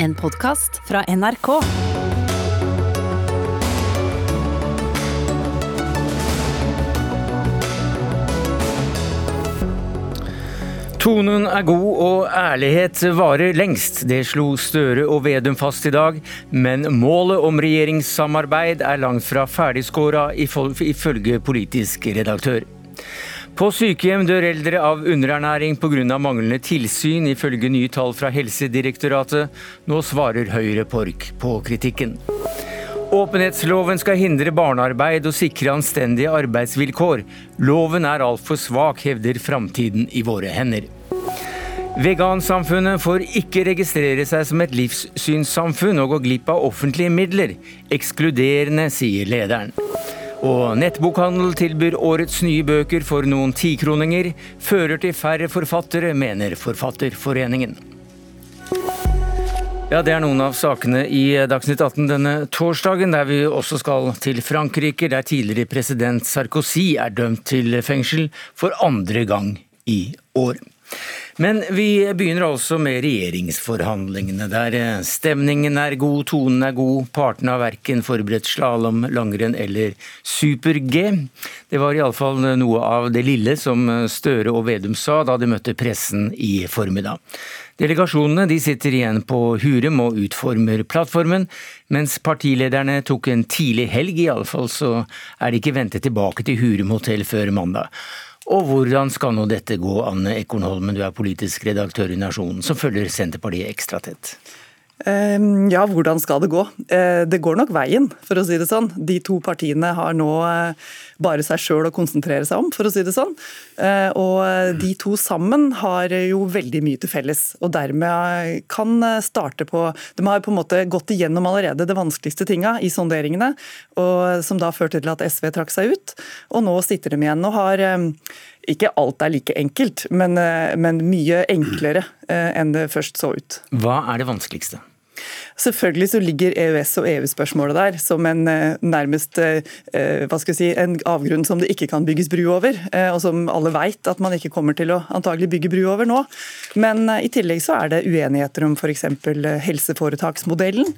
En podkast fra NRK. Tonen er god og ærlighet varer lengst. Det slo Støre og Vedum fast i dag. Men målet om regjeringssamarbeid er langt fra ferdigskåra, ifølge politisk redaktør. På sykehjem dør eldre av underernæring pga. manglende tilsyn, ifølge nye tall fra Helsedirektoratet. Nå svarer Høyre Pork på kritikken. Åpenhetsloven skal hindre barnearbeid og sikre anstendige arbeidsvilkår. Loven er altfor svak, hevder Framtiden i våre hender. Vegansamfunnet får ikke registrere seg som et livssynssamfunn og gå glipp av offentlige midler. Ekskluderende, sier lederen. Og nettbokhandel tilbyr årets nye bøker for noen tikroninger. Fører til færre forfattere, mener Forfatterforeningen. Ja, Det er noen av sakene i Dagsnytt 18 denne torsdagen, der vi også skal til Frankrike, der tidligere president Sarkozy er dømt til fengsel for andre gang i år. Men vi begynner altså med regjeringsforhandlingene, der stemningen er god, tonen er god. Partene har verken forberedt slalåm, langrenn eller super-G. Det var iallfall noe av det lille som Støre og Vedum sa da de møtte pressen i formiddag. Delegasjonene de sitter igjen på Hurum og utformer plattformen, mens partilederne tok en tidlig helg, iallfall så er de ikke ventet tilbake til Hurum hotell før mandag. Og hvordan skal nå dette gå, Anne Ekornholmen, du er politisk redaktør i Nasjonen, som følger Senterpartiet ekstra tett? Ehm, ja, hvordan skal det gå? Eh, det går nok veien, for å si det sånn. De to partiene har nå eh, bare seg sjøl å konsentrere seg om, for å si det sånn. Eh, og de to sammen har jo veldig mye til felles, og dermed kan starte på De har på en måte gått igjennom allerede det vanskeligste tinga i sonderingene, som da førte til at SV trakk seg ut. Og nå sitter de igjen og har ikke alt er like enkelt, men, men mye enklere enn det først så ut. Hva er det vanskeligste? Selvfølgelig så ligger EØS- og EU-spørsmålet der som en eh, nærmest eh, hva skal jeg si, en avgrunn som det ikke kan bygges bru over, eh, og som alle vet at man ikke kommer til å antagelig bygge bru over nå. Men i tillegg så er det uenigheter om f.eks. helseforetaksmodellen.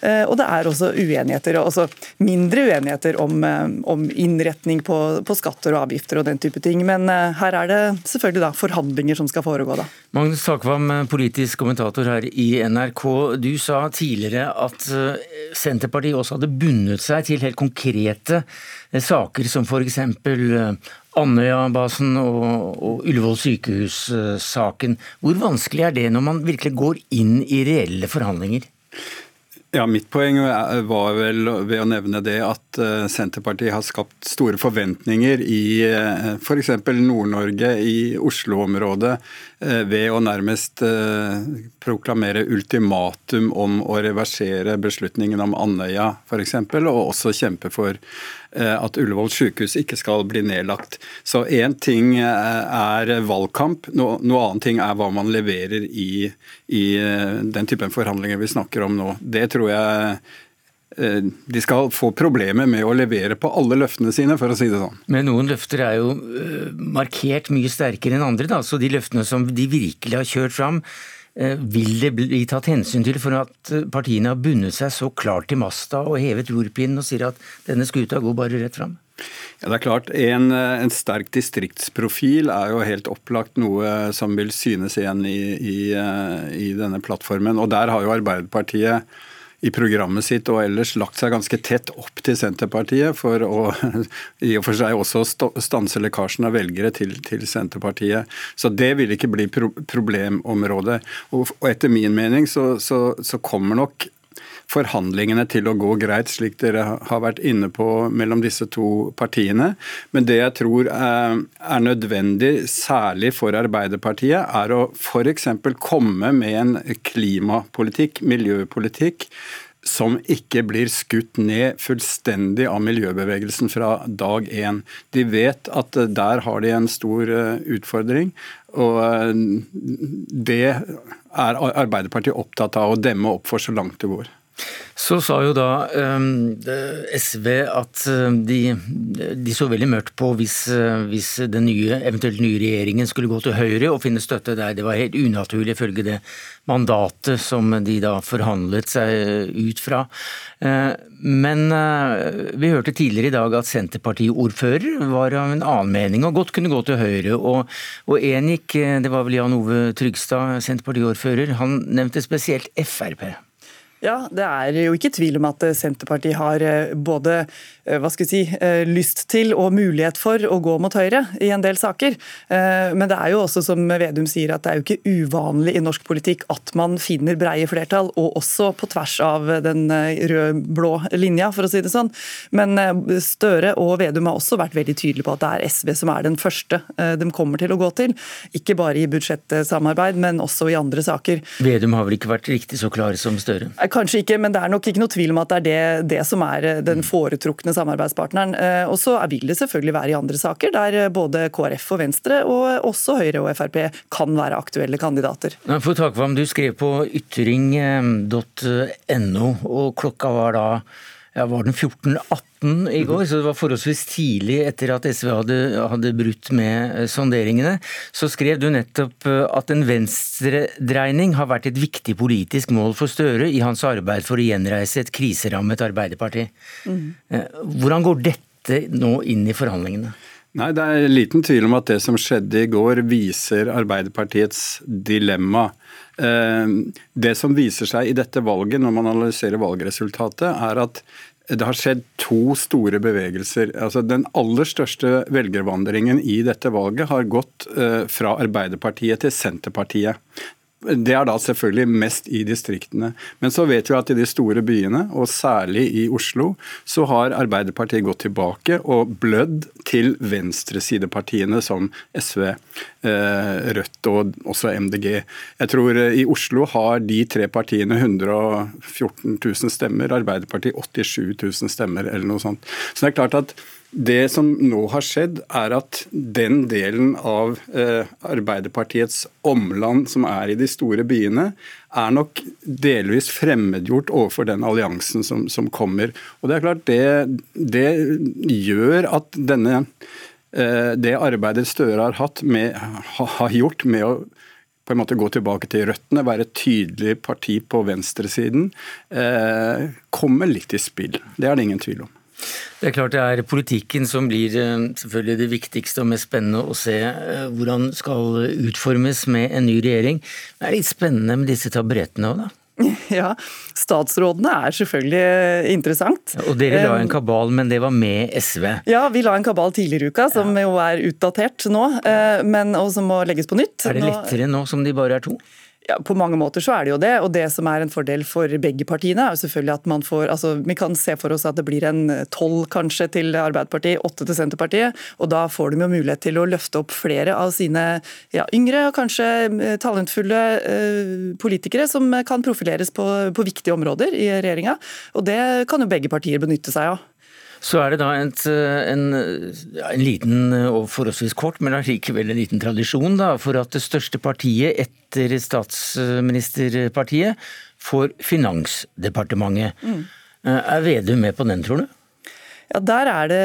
Og det er også uenigheter, også mindre uenigheter om, om innretning på, på, skatter og avgifter og den type ting. Men her er det selvfølgelig da forhandlinger som skal foregå. da. Magnus Takvam, politisk kommentator her i NRK. Du sa tidligere at eh, Senterpartiet også hadde bundet seg til helt konkrete eh, saker som f.eks. Eh, Andøya-basen og, og Ullevål sykehus-saken. Hvor vanskelig er det når man virkelig går inn i reelle forhandlinger? Ja, Mitt poeng var vel ved å nevne det at eh, Senterpartiet har skapt store forventninger i f.eks. For Nord-Norge, i Oslo-området, eh, ved å nærmest proklamere ultimatum om å reversere beslutningen om Andøya f.eks., og også kjempe for Eh, at Ullevål sykehus ikke skal bli nedlagt. Så én ting eh, er valgkamp, noe annet ting er hva man leverer i, i eh, den typen forhandlinger vi snakker om nå. Det tror jeg de skal få problemer med å levere på alle løftene sine, for å si det sånn. Men noen løfter er jo markert mye sterkere enn andre, da. Så de løftene som de virkelig har kjørt fram, Eh, vil det bli tatt hensyn til for at eh, partiene har bundet seg så klart til masta og hevet rorpinnen og sier at denne skuta går bare rett fram? Ja, det er klart, en, eh, en, sterk distriktsprofil er jo helt opplagt noe som vil synes igjen i, i, i denne plattformen. Og der har jo Arbeiderpartiet i programmet sitt og ellers lagt seg ganske tett opp til Senterpartiet for å i og for seg også stanse lekkasjen av velgere til, til Senterpartiet. Så det vil ikke bli pro problemområdet. Og, og, etter min mening så, så, så kommer nok forhandlingene til å gå greit, slik dere har vært inne på mellom disse to partiene. Men det jeg tror er nødvendig, særlig for Arbeiderpartiet, er å f.eks. komme med en klimapolitikk, miljøpolitikk, som ikke blir skutt ned fullstendig av miljøbevegelsen fra dag én. De vet at der har de en stor eh, utfordring, og eh, det er Arbeiderpartiet opptatt av å demme opp for så langt det går. Så sa jo da um, SV at de, de, så veldig mørkt på hvis, hvis den nye, eventuelt nye regjeringen skulle gå til Høyre og finne støtte der. Det var helt unaturlig ifølge det mandatet som de da forhandlet seg ut fra. Uh, men vi hørte tidligere i dag at Senterpartiordfører var av en annen mening og godt kunne gå til Høyre. Og, og en gikk, det var vel Jan Ove Trygstad, Senterpartiordfører, han nevnte spesielt Frp. Ja, Det er jo ikke tvil om at Senterpartiet har eh, både Eh, hva skal jeg si, eh, lyst til og mulighet for å gå mot Høyre i en del saker. Eh, men det er jo også, som Vedum sier, at det er jo ikke uvanlig i norsk politikk at man finner breie flertall, og også på tvers av den rød-blå linja, for å si det sånn. Men Støre og Vedum har også vært veldig tydelige på at det er SV som er den første de kommer til å gå til. Ikke bare i budsjettsamarbeid, men også i andre saker. Vedum har vel ikke vært riktig så klar som Støre? Kanskje ikke, men det er nok ikke noe tvil om at det er det, det som er den foretrukne samarbeidspartneren. Eh, og så vil det selvfølgelig være i andre saker der eh, både KrF og Venstre, og også Høyre og Frp, kan være aktuelle kandidater. For Takvam, du skrev på ytring.no, og klokka var da ja, var den 14.18 i går, så det var forholdsvis tidlig etter at SV hadde, hadde brutt med eh, sonderingene. Så skrev du nettopp eh, at en venstredreining har vært et viktig politisk mål for Støre i hans arbeid for å gjenreise et kriserammet Arbeiderparti. Mm. Hvordan går dette nå inn i forhandlingene? Nei, Det er liten tvil om at det som skjedde i går viser Arbeiderpartiets dilemma. Det som viser seg i dette valget, når man analyserer valgresultatet, er at det har skjedd to store bevegelser. Altså, den aller største velgervandringen i dette valget har gått eh, fra Arbeiderpartiet til Senterpartiet. Det er da selvfølgelig mest i distriktene. Men så vet vi at i de store byene, og særlig i Oslo, så har Arbeiderpartiet gått tilbake og blødd til venstresidepartiene som SV, eh, Rødt og også MDG. Jeg tror eh, i Oslo har de tre partiene 114 000 stemmer, Arbeiderpartiet 87 000 stemmer eller noe sånt. Så det er klart at det som nå har skjedd, er at den delen av eh, Arbeiderpartiets omland som er i de store byene, er nok delvis fremmedgjort overfor den alliansen som, som kommer. Og Det er klart det, det gjør at denne, eh, det arbeidet Støre har, med, har gjort med å på en måte gå tilbake til røttene, være et tydelig parti på venstresiden, eh, kommer litt i spill. Det er det ingen tvil om. Det er klart det er politikken som blir eh, selvfølgelig det viktigste og mest spennende å se eh, hvordan skal utformes med en ny regjering. Det er litt spennende med disse taburettene òg, da. Ja, statsrådene er selvfølgelig interessant. Og dere la en kabal, men det var med SV? Ja, vi la en kabal tidligere i uka, som ja. jo er utdatert nå, eh, men, og som må legges på nytt. Er det lettere nå som de bare er to? Ja, På mange måter så er det jo det. Og det som er en fordel for begge partiene, er jo selvfølgelig at man får altså Vi kan se for oss at det blir en tolv kanskje til Arbeiderpartiet, åtte til Senterpartiet. Og da får de jo mulighet til å løfte opp flere av sine ja, yngre og kanskje eh, talentfulle eh, politikere som kan profileres på, på viktige områder i regjeringa. Og det kan jo begge partier benytte seg av. Så er det da et, en, en, liten og forholdsvis kort, men allikevel en liten tradisjon da, for at det største partiet etter statsministerpartiet får Finansdepartementet. Mm. Er Vedum med på den, tror du? Ja, Der er det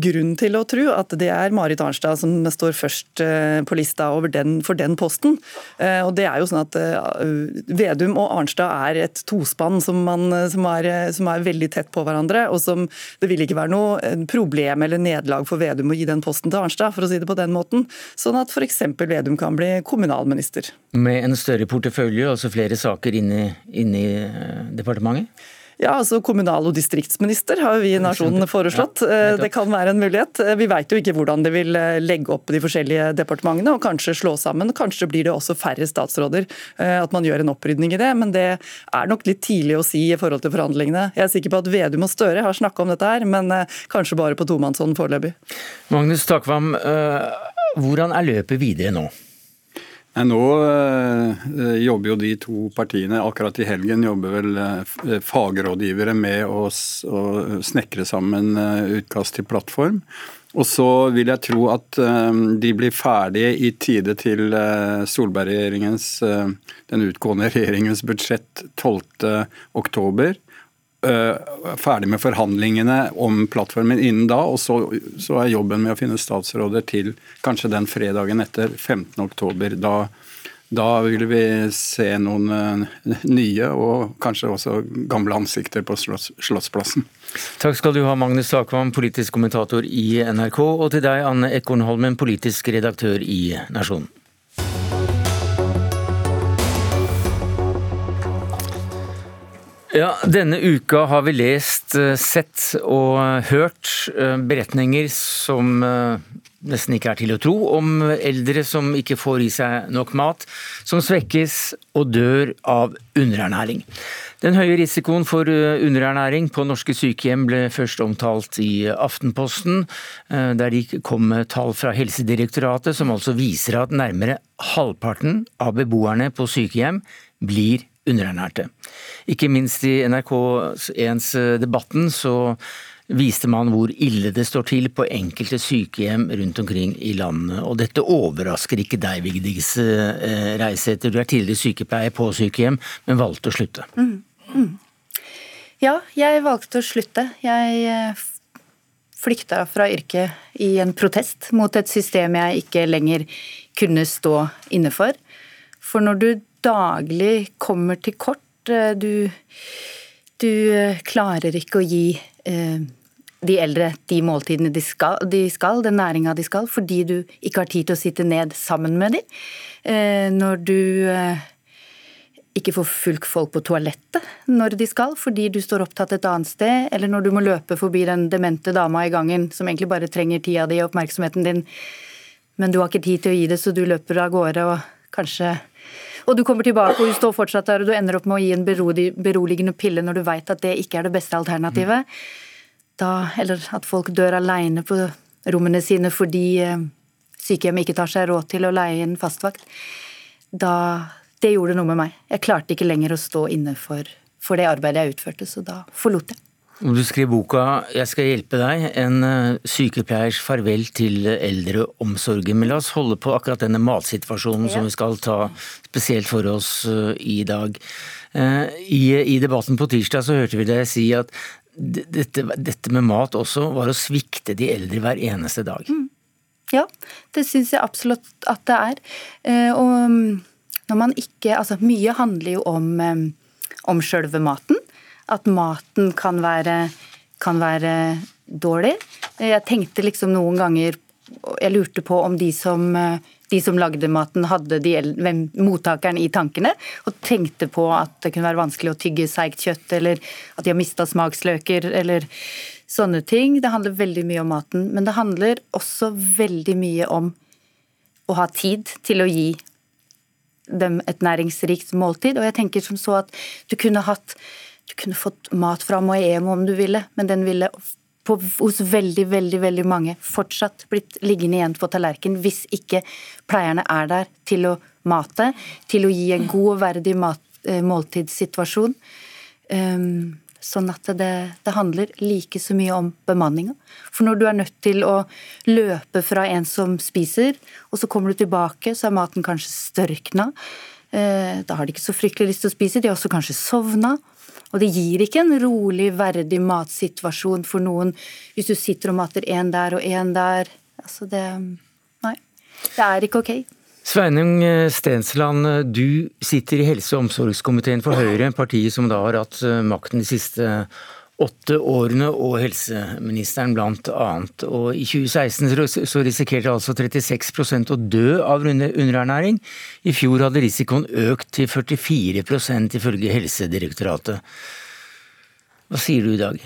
grunn til å tro at det er Marit Arnstad som står først eh, på lista den, for den posten. Eh, og det er jo sånn at eh, Vedum og Arnstad er et tospann som, man, som, er, som er, veldig tett på hverandre. og som Det vil ikke være noe problem eller nederlag for Vedum å gi den posten til Arnstad, for å si det på den måten. Sånn at f.eks. Vedum kan bli kommunalminister. Med en større portefølje, altså flere saker inne i departementet? Ja, altså Kommunal- og distriktsminister har vi i Nasjonen foreslått. Eh, det kan være en mulighet. Eh, vi vet jo ikke hvordan de vil eh, legge opp de forskjellige departementene, og kanskje slå sammen. Kanskje blir det også færre statsråder. At man gjør en opprydning i det. Men det er nok litt tidlig å si i forhold til forhandlingene. Jeg er sikker på at Vedum og Støre har snakka om dette her, men kanskje bare på tomannshånd foreløpig. Magnus Takvam, hvordan er løpet videre nå? Nå øh, jobber jo de to partiene, akkurat i helgen jobber vel øh, fagrådgivere med å, snekre sammen utkast til plattform. Og så vil jeg tro at de blir ferdige i tide til Solberg-regjeringens, den utgående regjeringens budsjett 12.10. Ferdig med forhandlingene om plattformen innen da, og så, så, er jobben med å finne statsråder til kanskje den fredagen etter 15.10. Da da vil vi se noen eh, nye og kanskje også gamle ansikter på Slottsplassen. Takk skal du ha, Magnus Takvam, politisk kommentator i NRK, og til deg, Anne Ekornholmen, politisk redaktør i Nasjonen. Ja, Denne uka har vi lest, eh, sett og hørt eh, beretninger som nesten ikke er til å tro, om eldre som ikke får i seg nok mat, som svekkes og dør av underernæring. Den høye risikoen for eh, underernæring på norske sykehjem ble først omtalt i Aftenposten, eh, der de kom med tall fra Helsedirektoratet som altså viser at nærmere halvparten av beboerne på sykehjem blir underernærte. Ikke minst i NRK1s Debatten så viste man hvor ille det står til på enkelte sykehjem rundt omkring i landet. Og dette overrasker ikke deg, Vigdis eh, Reisæter. Du er tidligere sykepleier på sykehjem, men valgte å slutte. Mm, mm. Ja, jeg valgte å slutte. Jeg eh, flykta fra yrket i en protest mot et system jeg ikke lenger kunne stå inne for. For når du daglig kommer til kort, eh, du, du klarer ikke å gi Eh, de eldre de måltidene de skal, de skal den næringa de skal, fordi du ikke har tid til å sitte ned sammen med dem. Eh, når du eh, ikke får fulgt folk på toalettet når de skal, fordi du står opptatt et annet sted, eller når du må løpe forbi den demente dama i gangen som egentlig bare trenger tida di og oppmerksomheten din, men du har ikke tid til å gi det, så du løper av gårde og kanskje og du kommer tilbake og du står fortsatt der og du ender opp med å gi en beroligende pille når du veit at det ikke er det beste alternativet. Da, eller at folk dør aleine på rommene sine fordi eh, sykehjemmet ikke tar seg råd til å leie en fastvakt. Da, det gjorde noe med meg. Jeg klarte ikke lenger å stå inne for, for det arbeidet jeg utførte, så da forlot jeg. Du skriver boka 'Jeg skal hjelpe deg', en eh, sykepleiers farvel til eldreomsorgen. Men la oss holde på akkurat denne matsituasjonen ja. som vi skal ta spesielt for oss eh, i dag. Eh, I, I, debatten på tirsdag så hørte vi deg si at dette, dette, med mat også var å svikte de eldre hver eneste dag. Mm. Ja, det syns jeg absolutt at det er. Og mm, når man ikke Altså, mye handler jo om, om sjølve maten at maten kan være, kan være dårlig. Jeg tenkte liksom noen ganger Jeg lurte på om de som, de som lagde maten, hadde de, mottakeren i tankene, og tenkte på at det kunne være vanskelig å tygge seigt kjøtt, eller at de har mista smaksløker, eller sånne ting. Det handler veldig mye om maten, men det handler også veldig mye om å ha tid til å gi dem et næringsrikt måltid. Og jeg tenker som så at du kunne hatt du kunne fått mat fra Moemo om du ville, men den ville på, hos veldig, veldig veldig mange fortsatt blitt liggende igjen på tallerkenen hvis ikke pleierne er der til å mate, til å gi en god og verdig mat, eh, måltidssituasjon. Um, sånn at det, det, handler like så mye om bemanninga. For når du er nødt til å løpe fra en som spiser, og så kommer du tilbake, så er maten kanskje størkna. Eh, da har de ikke så fryktelig lyst til å spise, de har også kanskje sovna. Og det gir ikke en rolig, verdig matsituasjon for noen hvis du sitter og mater én der og én der. Altså det Nei. Det er ikke ok. Sveinung Stensland, du sitter i helse- og omsorgskomiteen for Høyre, partiet som da har hatt eh, makten de siste åtte årene og helseministeren blant annet. Og I 2016 så risikerte altså 36% å dø av underernæring. I fjor hadde risikoen økt til 44% ifølge Helsedirektoratet. Hva sier du i dag?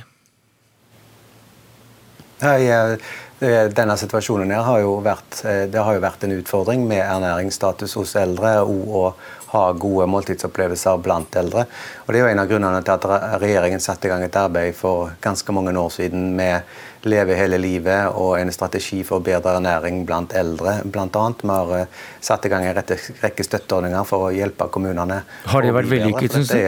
Hei, denne situasjonen her har jo vært, eh, det har jo vært en utfordring med ernæringsstatus hos eldre og ha gode måltidsopplevelser blant eldre. Og Det er jo en av grunnene til at regjeringen satte i gang et arbeid for ganske mange år siden med Leve hele livet og en strategi for bedre ernæring blant eldre, bl.a. Vi har eh, satt i gang en rekke støtteordninger for å hjelpe kommunene. Har det vært vellykket, syns du?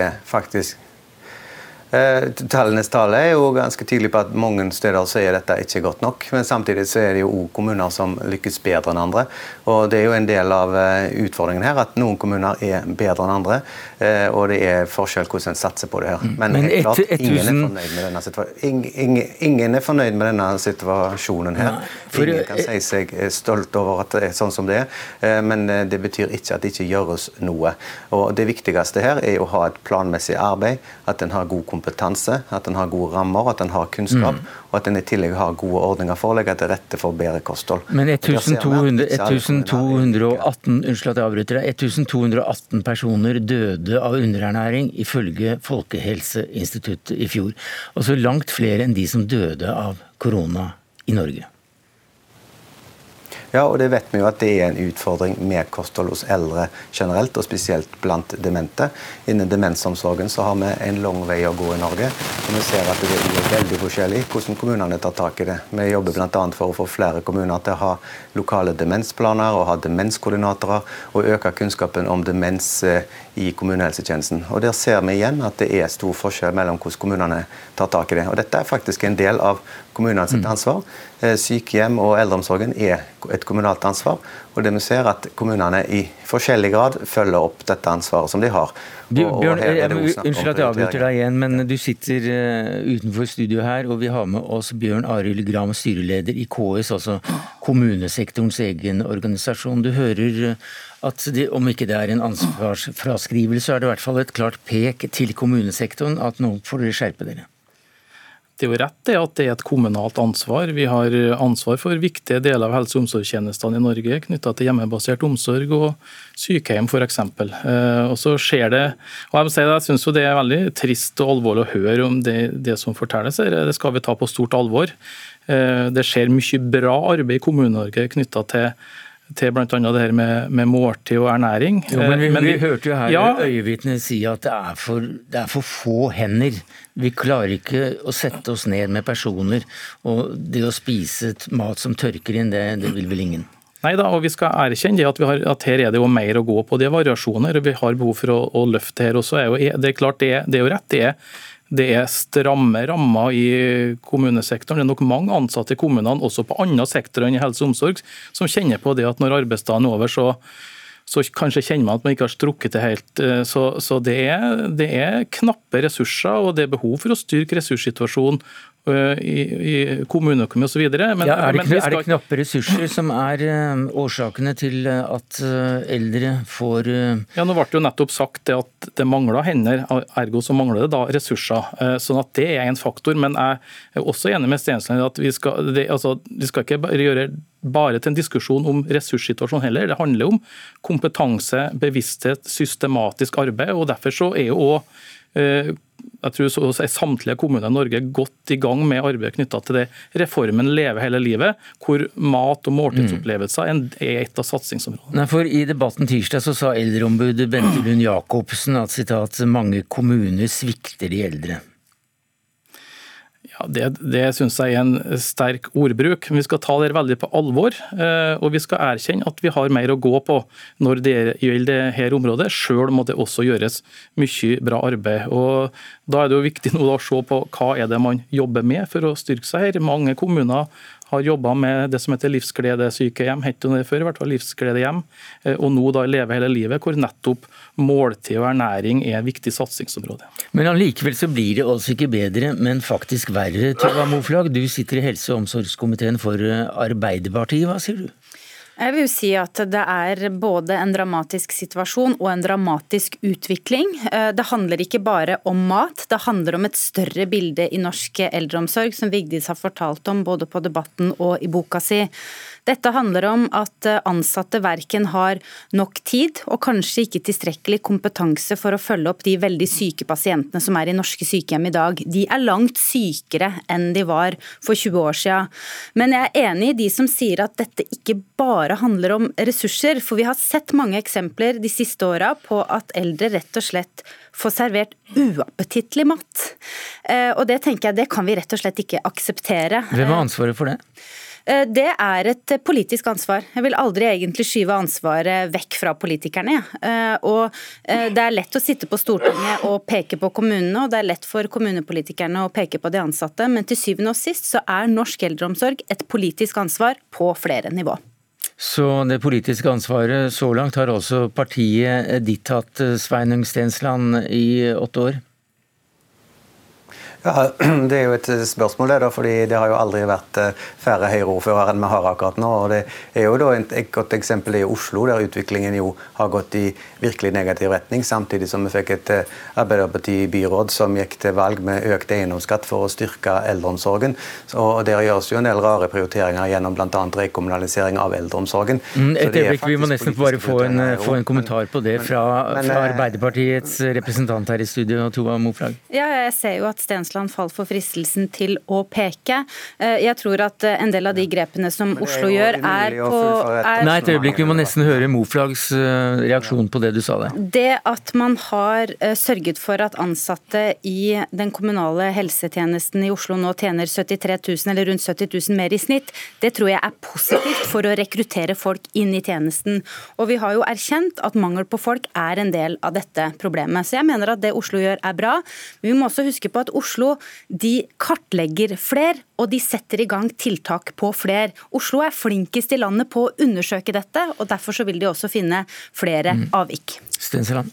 Eh, tallenes tale er jo ganske tydelig på at mange steder så er dette ikke godt nok. Men samtidig så er det jo òg kommuner som lykkes bedre enn andre. Og det er jo en del av eh, utfordringen her at noen kommuner er bedre enn andre. Eh, og det er forskjell hvordan en satser på det her. Men, Men et, klart, ingen er situasjonen. Ingen, ingen er fornøyd med denne situasjonen her. Ingen kan si seg stolt over at det er sånn som det er. Men det betyr ikke at det ikke gjøres noe. Og det viktigste her er å ha et planmessig arbeid, at en har god kompetanse kompetanse, at en har gode rammer, at en har kunnskap, mm. og at en i tillegg har gode ordninger for å legge til rette for bedre kosthold. Men 1200, 1218, unnskyld at jeg avbryter deg, 1218 personer døde av underernæring ifølge Folkehelseinstituttet i fjor. Altså langt flere enn de som døde av korona i Norge. Ja, og det vet vi jo at det er en utfordring med kosthold hos eldre generelt, og spesielt blant demente. Innen demensomsorgen så har vi en lang vei å gå i Norge. og Vi ser at det er veldig forskjellig hvordan kommunene tar tak i det. Vi jobber bl.a. for å få flere kommuner til å ha lokale demensplaner og ha demenskoordinatorer, og øke kunnskapen om demens eh, i kommunehelsetjenesten. Og Der ser vi igjen at det er stor forskjell mellom hvordan kommunene tar tak i det. Og Dette er faktisk en del av kommunenes sitt ansvar. Eh, sykehjem og eldreomsorgen er et kommunalt ansvar. Og det vi ser at kommunene i forskjellig grad følger opp dette ansvaret som de har. Du, Bjørn, unnskyld at jeg avbryter deg igjen, men du sitter uh, utenfor studio her, og vi har med oss Bjørn Arild Gram, styreleder i KS, altså kommunesektorens egen organisasjon. Du hører uh, at de, om ikke det er en ansvarsfraskrivelse, er det i hvert fall et klart pek til kommunesektoren at nå får dere skjerpe dere. Det er rett det at det er et kommunalt ansvar. Vi har ansvar for viktige deler av helse- og omsorgstjenestene i Norge knytta til hjemmebasert omsorg og sykehjem f.eks. Eh, og så skjer det og Jeg må si det, jeg syns det er veldig trist og alvorlig å høre om det, det som fortelles. her. Det skal vi ta på stort alvor. Eh, det skjer mye bra arbeid i Kommune-Norge knytta til til bl.a. det her med, med, måltid og ernæring. Jo, men Vi, eh, men vi, vi hørte jo her ja, øyevitnet si at det er, for, det er, for, få hender. Vi klarer ikke å sette oss ned med personer. Og det å spise mat som tørker inn, det, det vil vel ingen? Nei da, og vi skal erkjenne at, har, at, her er det jo mer å gå på. Det er variasjoner, og vi har behov for å, å løfte her også. Det er klart, det er, det er jo rett. det er det er stramme rammer i kommunesektoren. Det er nok mange ansatte i kommunene, også på andre sektorer enn i helse og omsorg, som kjenner på det at når arbeidsdagen er over, så, så kanskje kjenner man at man ikke har strukket det helt. Eh, så, så det, er, det, er, knappe ressurser, og det er behov for å styrke ressurssituasjonen i, i kommuneøkonomi osv. Ja, er, det, skal... er det knappe ressurser som er uh, årsakene til at uh, eldre får. Ja, Nå ble det jo nettopp sagt det at det mangler hender, ergo så mangler det da ressurser. sånn at Det er en faktor. Men jeg er også enig med Stensland i at vi skal, det, altså, vi skal ikke gjøre bare til en diskusjon om ressurssituasjonen heller. Det handler om kompetanse, bevissthet, systematisk arbeid. og Derfor så er jo også jeg tror så å si samtlige kommuner i Norge godt i gang med arbeidet knytta til det reformen Leve hele livet, hvor mat og måltidsopplevelser er et av satsingsområdene. for I debatten tirsdag så sa eldreombudet Bente Lund Jacobsen at citat, mange kommuner svikter de eldre. Ja, Det, det syns jeg er en sterk ordbruk. Vi skal ta det veldig på alvor. Eh, og vi skal erkjenne at vi har mer å gå på når det gjelder dette området. Selv må det også gjøres mye bra arbeid. Og Da er det jo viktig nå å se på hva er det man jobber med for å styrke seg her. Mange kommuner har jobba med det som heter livsgledesykehjem, het det før, i hvert fall livsgledehjem, eh, og nå da Leve hele livet, hvor nettopp måltid og ernæring er et viktig satsingsområde. Men allikevel så blir det altså ikke bedre, men faktisk verre. Tuva Moflag, du sitter i helse- og omsorgskomiteen for eh, Arbeiderpartiet, hva sier du? Jeg vil si at det er både en dramatisk situasjon og en dramatisk utvikling. Eh, det handler ikke bare om mat, det handler om et større bilde i norsk eldreomsorg, som Vigdis har fortalt om både på Debatten og i boka si. Dette handler om at eh, ansatte verken har nok tid og kanskje ikke tilstrekkelig kompetanse for å følge opp de veldig syke pasientene som er i norske sykehjem i dag. De er langt sykere enn de var for 20 år siden. Men jeg er enig i de som sier at dette ikke bare handler om ressurser, for vi har sett mange eksempler de siste åra på at eldre rett og slett får servert uappetittlig mat. Eh, og det tenker jeg, det kan vi rett og slett ikke akseptere. Hvem har ansvaret for det? Eh, det er et politisk ansvar. Jeg vil aldri egentlig skyve ansvaret vekk fra politikerne. Eh, og eh, Det er lett å sitte på Stortinget og peke på kommunene, og det er lett for kommunepolitikerne å peke på de ansatte, men til syvende og sist så er norsk eldreomsorg et politisk ansvar på flere nivå. Så det politiske ansvaret så langt har også partiet ditt hatt, Sveinung Stensland, i åtte år? Ja, Det er jo et spørsmål, det da, fordi det har jo aldri vært eh, færre Høyre-ordførere enn vi har akkurat nå. og Det er jo da et godt eksempel i Oslo, der utviklingen jo har gått i virkelig negativ retning, samtidig som vi fikk et eh, Arbeiderparti-byråd som gikk til valg med økt eiendomsskatt for å styrke eldreomsorgen. og Der gjøres jo en del rare prioriteringer gjennom bl.a. rekommunalisering av eldreomsorgen. Mm, et øyeblikk, Vi må nesten bare få en, få en kommentar på det fra, men, men, fra eh, Arbeiderpartiets representant her i studio, Tova Moflag. Ja, jeg ser jo at Stensland Stensland falt for fristelsen til å peke. Eh, jeg tror at eh, en del av de grepene som Oslo gjør, er på er, Nei, et øyeblikk, vi må nesten høre Moflags eh, reaksjon på det du sa der. Det at man har sørget for at ansatte i den kommunale helsetjenesten i Oslo nå tjener 73 000, eller rundt 70 000 mer i snitt, det tror jeg er positivt for å rekruttere folk inn i tjenesten. Og vi har jo erkjent at mangel på folk er en del av dette problemet. Så jeg mener at det Oslo gjør er bra. Men vi må også huske på at Oslo Oslo de kartlegger fler, og de setter i gang tiltak på fler. Oslo er flinkest i landet på å undersøke dette, og derfor så vil de også finne flere mm. avvik. Stensland.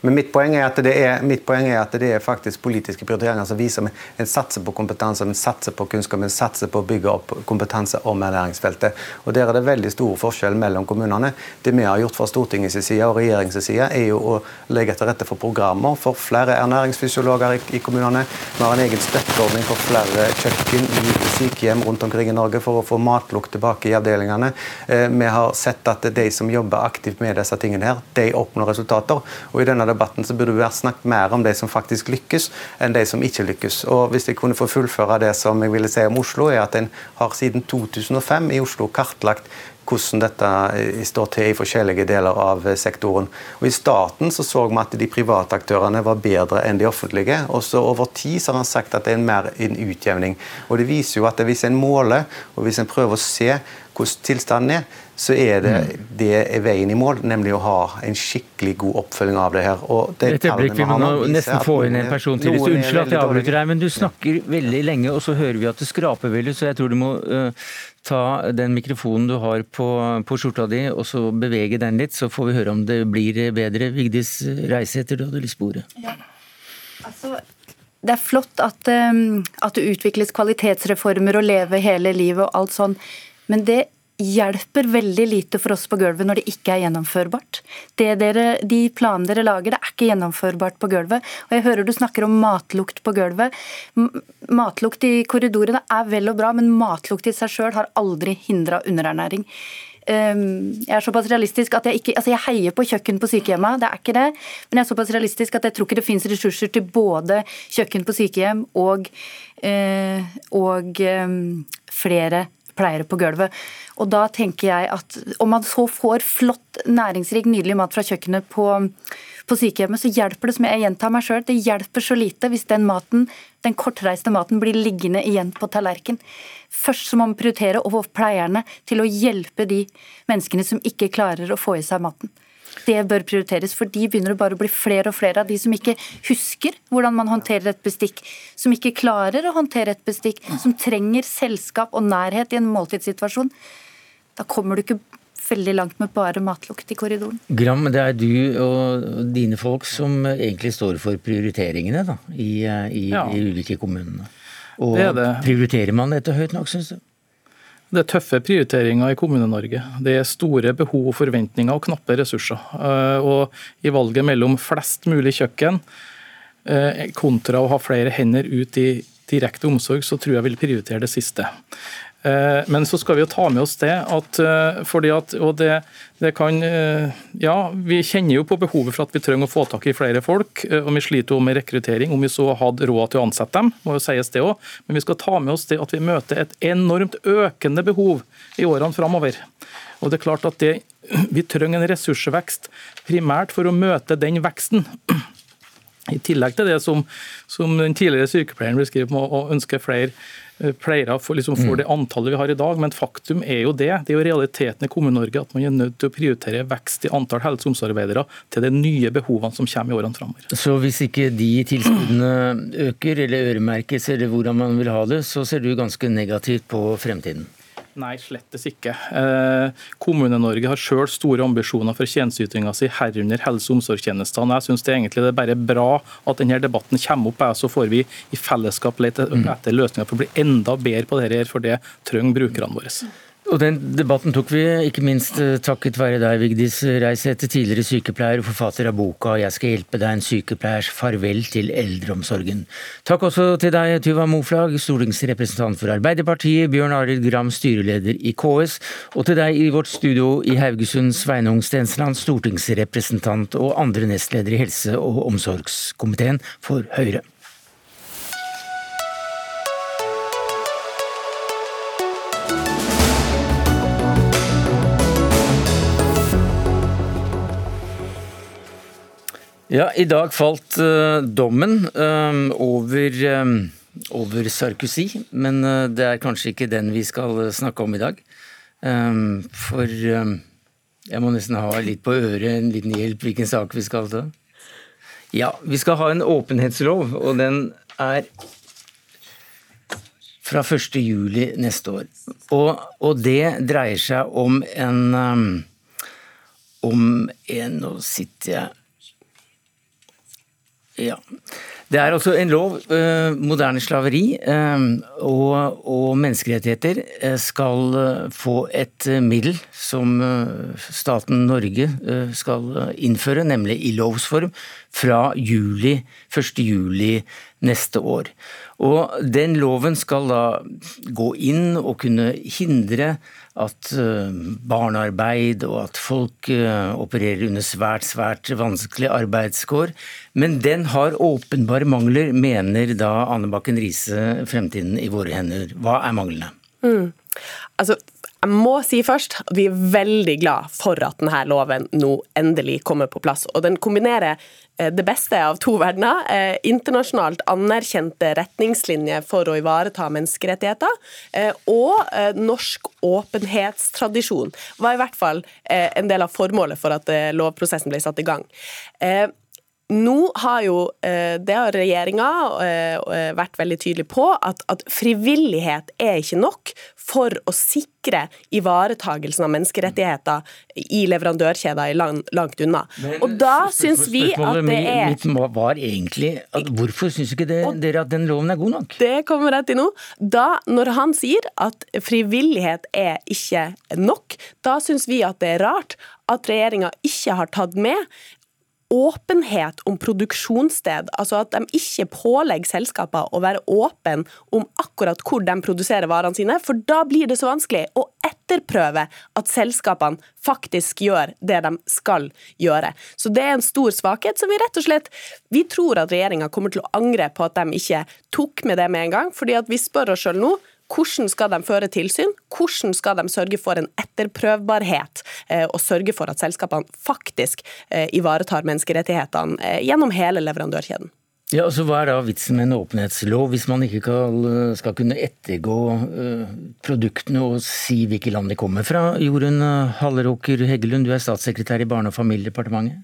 Men mitt poeng, er at det er, er at det er faktisk politiske prioriteringer som viser en satser på kompetanse, en satser på kunnskap, en satser på å bygge opp kompetanse om ernæringsfeltet. Og Der er det veldig stor forskjell mellom kommunene. Det vi har gjort fra Stortingets side og regjeringens side, er jo å legge til rette for programmer for flere ernæringsfysiologer i, i kommunene. Vi har en egen støtteordning for flere kjøkken i sykehjem rundt omkring i Norge for å få matlukt tilbake i avdelingene. Eh, vi har sett at de som jobber aktivt med disse tingene her, de oppnår resultater. og i denne debatten så burde vi ha snakket mer om de som faktisk lykkes, enn de som ikke lykkes. Og Hvis jeg kunne få fullføre det som jeg ville si om Oslo, er at en har siden 2005 i Oslo kartlagt hvordan dette står til i forskjellige deler av sektoren. Og I starten så, så vi at de private aktørene var bedre enn de offentlige. og så Over tid så har han sagt at det er mer en utjevning. Og Det viser jo at hvis en måler og hvis en prøver å se hvordan tilstanden er, så er det, mm. det er veien i mål, nemlig å ha en skikkelig god oppfølging av det her. Og det Et øyeblikk, vi må nå nesten få inn en person til. Unnskyld at jeg avbryter deg, men du snakker veldig lenge, og så hører vi at det skraper veldig, så jeg tror du må uh, ta den mikrofonen du har på, på, skjorta di, og så bevege den litt, så får vi høre om det blir bedre. Vigdis Reisæter, du hadde lyst på ordet. Ja. Altså, det er flott at, um, at det utvikles kvalitetsreformer og Leve hele livet og alt sånn, men det hjelper veldig lite for oss på gulvet når det ikke er gjennomførbart. Dere, de planene dere lager, det er ikke gjennomførbart på gulvet. Og jeg hører du snakker om matlukt på gulvet. Matlukt i korridorene er vel og bra, men matlukt i seg sjøl har aldri hindra underernæring. Ehm, jeg er såpass realistisk at jeg ikke altså jeg heier på kjøkken på sykehjemmet, det er ikke det. Men jeg er såpass realistisk at jeg tror ikke det finnes ressurser til både kjøkken på sykehjem og, eh, og ehm, flere pleiere på gulvet. Og da tenker jeg at om man så får flott, næringsrik, nydelig mat fra kjøkkenet på, på sykehjemmet, så hjelper det, som jeg gjentar meg sjøl, det hjelper så lite hvis den maten, den kortreiste maten blir liggende igjen på tallerken. Først så må man prioritere å få pleierne til å hjelpe de menneskene som ikke klarer å få i seg maten det bør prioriteres. For de begynner det bare å bli flere og flere av de som ikke husker hvordan man håndterer et bestikk. Som ikke klarer å håndtere et bestikk. Som trenger selskap og nærhet i en måltidssituasjon. Da kommer du ikke veldig langt med bare matlukt i korridoren. Gram, det er du og dine folk som egentlig står for prioriteringene da, i, i, ja. i ulike kommunene. Og det det. Prioriterer man dette høyt nok, syns du? Det er tøffe prioriteringer i Kommune-Norge. Det er store behov, forventninger og knappe ressurser. Eh, og I valget mellom flest mulig kjøkken eh, kontra å ha flere hender ut i direkte omsorg, så tror jeg vil prioritere det siste. Eh, men så skal vi jo ta med oss det at eh, fordi at og det, det, kan eh, Ja, vi kjenner jo på behovet for at vi trenger å få tak i flere folk. Og vi sliter jo med rekruttering, om vi så hadde råd til å ansette dem. må jo sies det også. Men vi skal ta med oss det at vi møter et enormt økende behov i årene framover. Og det er klart at det, Vi trenger en ressursvekst primært for å møte den veksten. I tillegg til det som, som den tidligere sykepleieren beskriver med å ønske flere pleiere for, liksom, for det antallet vi har i dag. Men faktum er jo det. Det er jo realiteten i Kommune-Norge at man er nødt til å prioritere vekst i antall helse- og omsorgsarbeidere til de nye behovene som kommer i årene framover. Så hvis ikke de tilskuddene øker eller øremerkes eller hvordan man vil ha det, så ser du ganske negativt på fremtiden? Nei, slettes ikke. Eh, Kommune-Norge har sjøl store ambisjoner for tjenesteytinga si, herunder helse- og omsorgstjenestene. Jeg syns det egentlig det er bare bra at denne debatten kommer opp, så får vi i fellesskap lete etter løsninger for å bli enda bedre på dette, for det trenger brukerne våre. Og Den debatten tok vi ikke minst eh, takket være deg, Vigdis Reiseth, tidligere sykepleier og forfatter av boka 'Jeg skal hjelpe deg en sykepleiers farvel til eldreomsorgen'. Takk også til deg, Tuva Moflag, stortingsrepresentant for Arbeiderpartiet, Bjørn Arild Gram, styreleder i KS, og til deg i vårt studio i Haugesund, Sveinung Stensland, stortingsrepresentant og andre nestleder i helse- og omsorgskomiteen for Høyre. Ja, I dag falt uh, dommen uh, over, uh, over, Sarkozy, men det er kanskje ikke den vi skal snakke om i dag. for jeg må nesten ha litt på øret, en liten hjelp, hvilken sak vi skal ta. Ja, vi skal ha en åpenhetslov, og den er fra 1. juli neste år. Og, og det dreier seg om en om en Nå sitter jeg ja. Det er altså en lov, eh, moderne slaveri eh, og, menneskerettigheter eh, skal få et middel som staten Norge skal innføre, nemlig i lovs form, fra juli, 1. juli neste år. Og den loven skal da gå inn og kunne hindre at eh, barnearbeid og at folk eh, opererer under svært, svært vanskelige arbeidskår. Men den har åpenbare mangler, mener da Anne Bakken Riise Fremtiden i våre hender. Hva er manglene? Mm. Altså, jeg må si først at vi er veldig glad for at denne loven nå endelig kommer på plass. Og den kombinerer eh, det beste av to verdener. Eh, internasjonalt anerkjente retningslinjer for å ivareta menneskerettigheter. Eh, og norsk åpenhetstradisjon var i hvert fall en del av formålet for at lovprosessen ble satt i gang. Nå har jo det har regjeringa vært veldig tydelig på, at, at, frivillighet er ikke nok for å sikre ivaretagelsen av menneskerettigheter i leverandørkjeder langt, langt unna. Men, og da syns vi at det er Mitt var egentlig at Hvorfor syns ikke det, dere at den loven er god nok? Det kommer jeg til nå. Da, når han sier at frivillighet er ikke nok, da syns vi at det er rart at regjeringa ikke har tatt med åpenhet om produksjonssted, altså at de ikke pålegger selskaper å være åpen om akkurat hvor de produserer varene sine, for da blir det så vanskelig å etterprøve at selskapene faktisk gjør det de skal gjøre. Så det er en stor svakhet som vi rett og slett vi tror at regjeringa kommer til å angre på at de ikke tok med det med en gang, fordi at vi spør oss sjøl nå hvordan skal de føre tilsyn? Hvordan skal de sørge for en etterprøvbarhet, eh, og sørge for at selskapene faktisk eh, ivaretar menneskerettighetene eh, gjennom hele leverandørkjeden? Ja, altså Hva er da vitsen med en åpenhetslov hvis man ikke skal, skal kunne ettergå uh, produktene og si hvilke land de kommer fra? Jorunn Halleråker Heggelund, du er statssekretær i Barne- og familiedepartementet.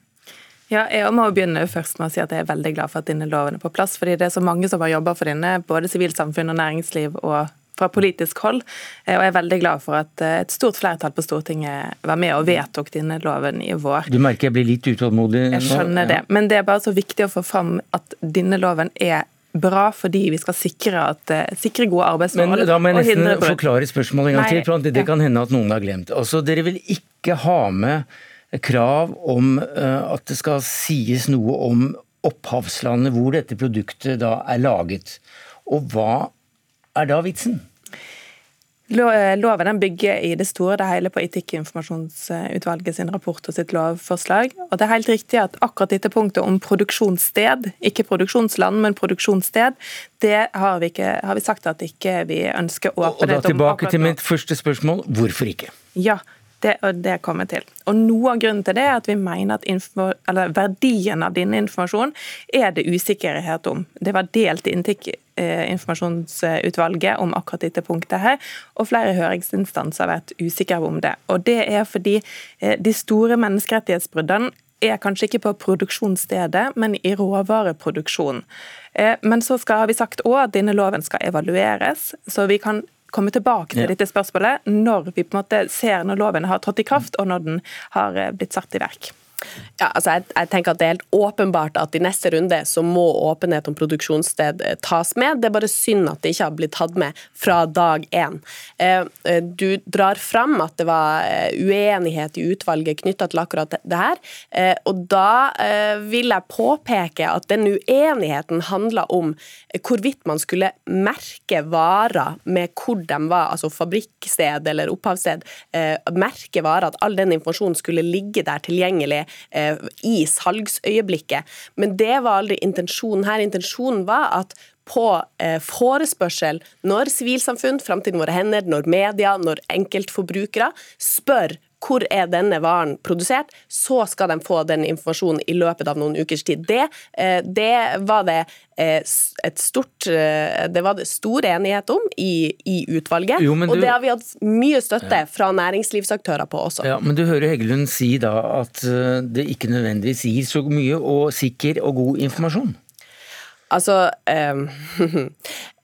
Ja, jeg må begynne først med å si at jeg er veldig glad for at denne loven er på plass. fordi det er så mange som har jobba for denne, både sivilsamfunn og næringsliv og fra politisk hold. Eh, og jeg er veldig glad for at eh, et stort flertall på Stortinget var med og vedtok denne loven i vår. Du merker jeg blir litt utålmodig? Jeg skjønner det. Men det er bare så viktig å få fram at denne loven er bra fordi vi skal sikre, at, eh, sikre gode arbeidsforhold. Men Da må jeg nesten forklare spørsmålet en gang til. for Det kan hende at noen har glemt. Altså, Dere vil ikke ha med krav om at det skal sies noe om opphavslandet hvor dette produktet da er laget. Og hva er da vitsen? Eh, loven den bygger i det store det hele på Etikkinformasjonsutvalget sin rapport og sitt lovforslag. Og det er helt riktig at akkurat dette punktet om produksjonssted, ikke produksjonsland, men produksjonssted, det har vi, ikke, har vi sagt at ikke vi ønsker åpenhet om. Og da tilbake til mitt første spørsmål. Hvorfor ikke? Ja, Det, og det kommer til. Og Noe av grunnen til det er at vi mener at verdien av denne informasjonen er det usikkerhet om. Det var delt inntikk eh, informasjonsutvalget om akkurat dette punktet her, og flere høringsinstanser har vært usikre om det. Og Det er fordi eh, de store menneskerettighetsbruddene er kanskje ikke på produksjonsstedet, men i råvareproduksjonen. Eh, men så skal vi sagt også at denne loven skal evalueres, så vi kan komme tilbake til dette spørsmålet når vi på en måte ser når loven har trådt i kraft og når den har eh, blitt satt i verk. Ja, altså jeg, jeg, tenker at Det er helt åpenbart at i neste runde så må åpenhet om produksjonssted eh, tas med. Det er bare synd at det ikke har blitt tatt med fra dag én. Eh, eh, du drar fram at det var uenighet i utvalget knytta til akkurat det her. og Da vil jeg påpeke at den uenigheten handla om hvorvidt man skulle merke varer med hvor de var, altså fabrikksted eller opphavssted. Merke varer, at all den informasjonen skulle ligge der tilgjengelig Eh, i salgsøyeblikket. Men det var aldri intensjonen her. Intensjonen var at på eh, forespørsel, når sivilsamfunn, framtiden våre hender, når media, når enkeltforbrukere spør hvor er denne varen produsert, så skal de få den informasjonen i løpet av noen ukers tid. Det, eh, det var det eh, et stort eh, Det var det stor enighet om i, i utvalget, jo, du, og det har vi hatt mye støtte fra næringslivsaktører på også. Ja, Men du hører Heggelund si da at det ikke nødvendigvis gir så mye og sikker og god informasjon? Altså Eh,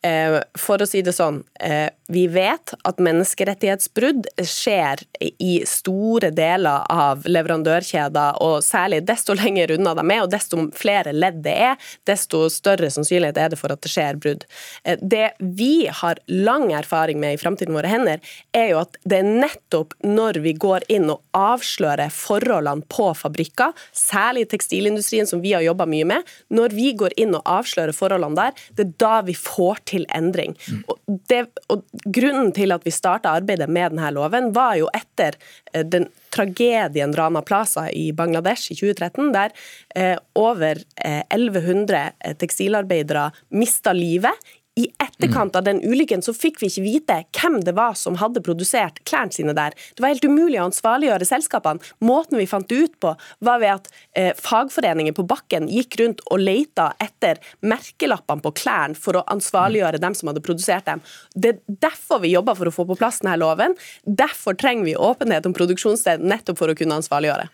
for å si det sånn, eh, vi vet at menneskerettighetsbrudd skjer i store deler av leverandørkjeder, og særlig desto lenger unna de er, og desto flere ledd det er, desto større sannsynlighet er det for at det skjer brudd. Eh, det vi har lang erfaring med i Framtiden våre hender, er jo at det er nettopp når vi går inn og avslører forholdene på fabrikker, særlig tekstilindustrien som vi har jobba mye med, når vi går inn og avslører forholdene der, det er da vi får til til endring. Og, det, og Grunnen til at vi starta arbeidet med denne loven, var jo etter eh, den tragedien Rana Plaza i Bangladesh i 2013, der eh, over eh, 1100 eh, tekstilarbeidere mista livet i etterkant av den ulykken så fikk vi ikke vite hvem det var som hadde produsert klærne sine der. Det var helt umulig å ansvarliggjøre selskapene. Måten vi fant det ut på, var ved at eh, fagforeninger på bakken gikk rundt og leita etter merkelappene på klærne for å ansvarliggjøre dem som hadde produsert dem. Det er derfor vi jobber for å få på plass denne loven. Derfor trenger vi åpenhet om produksjonssted, nettopp for å kunne ansvarliggjøre.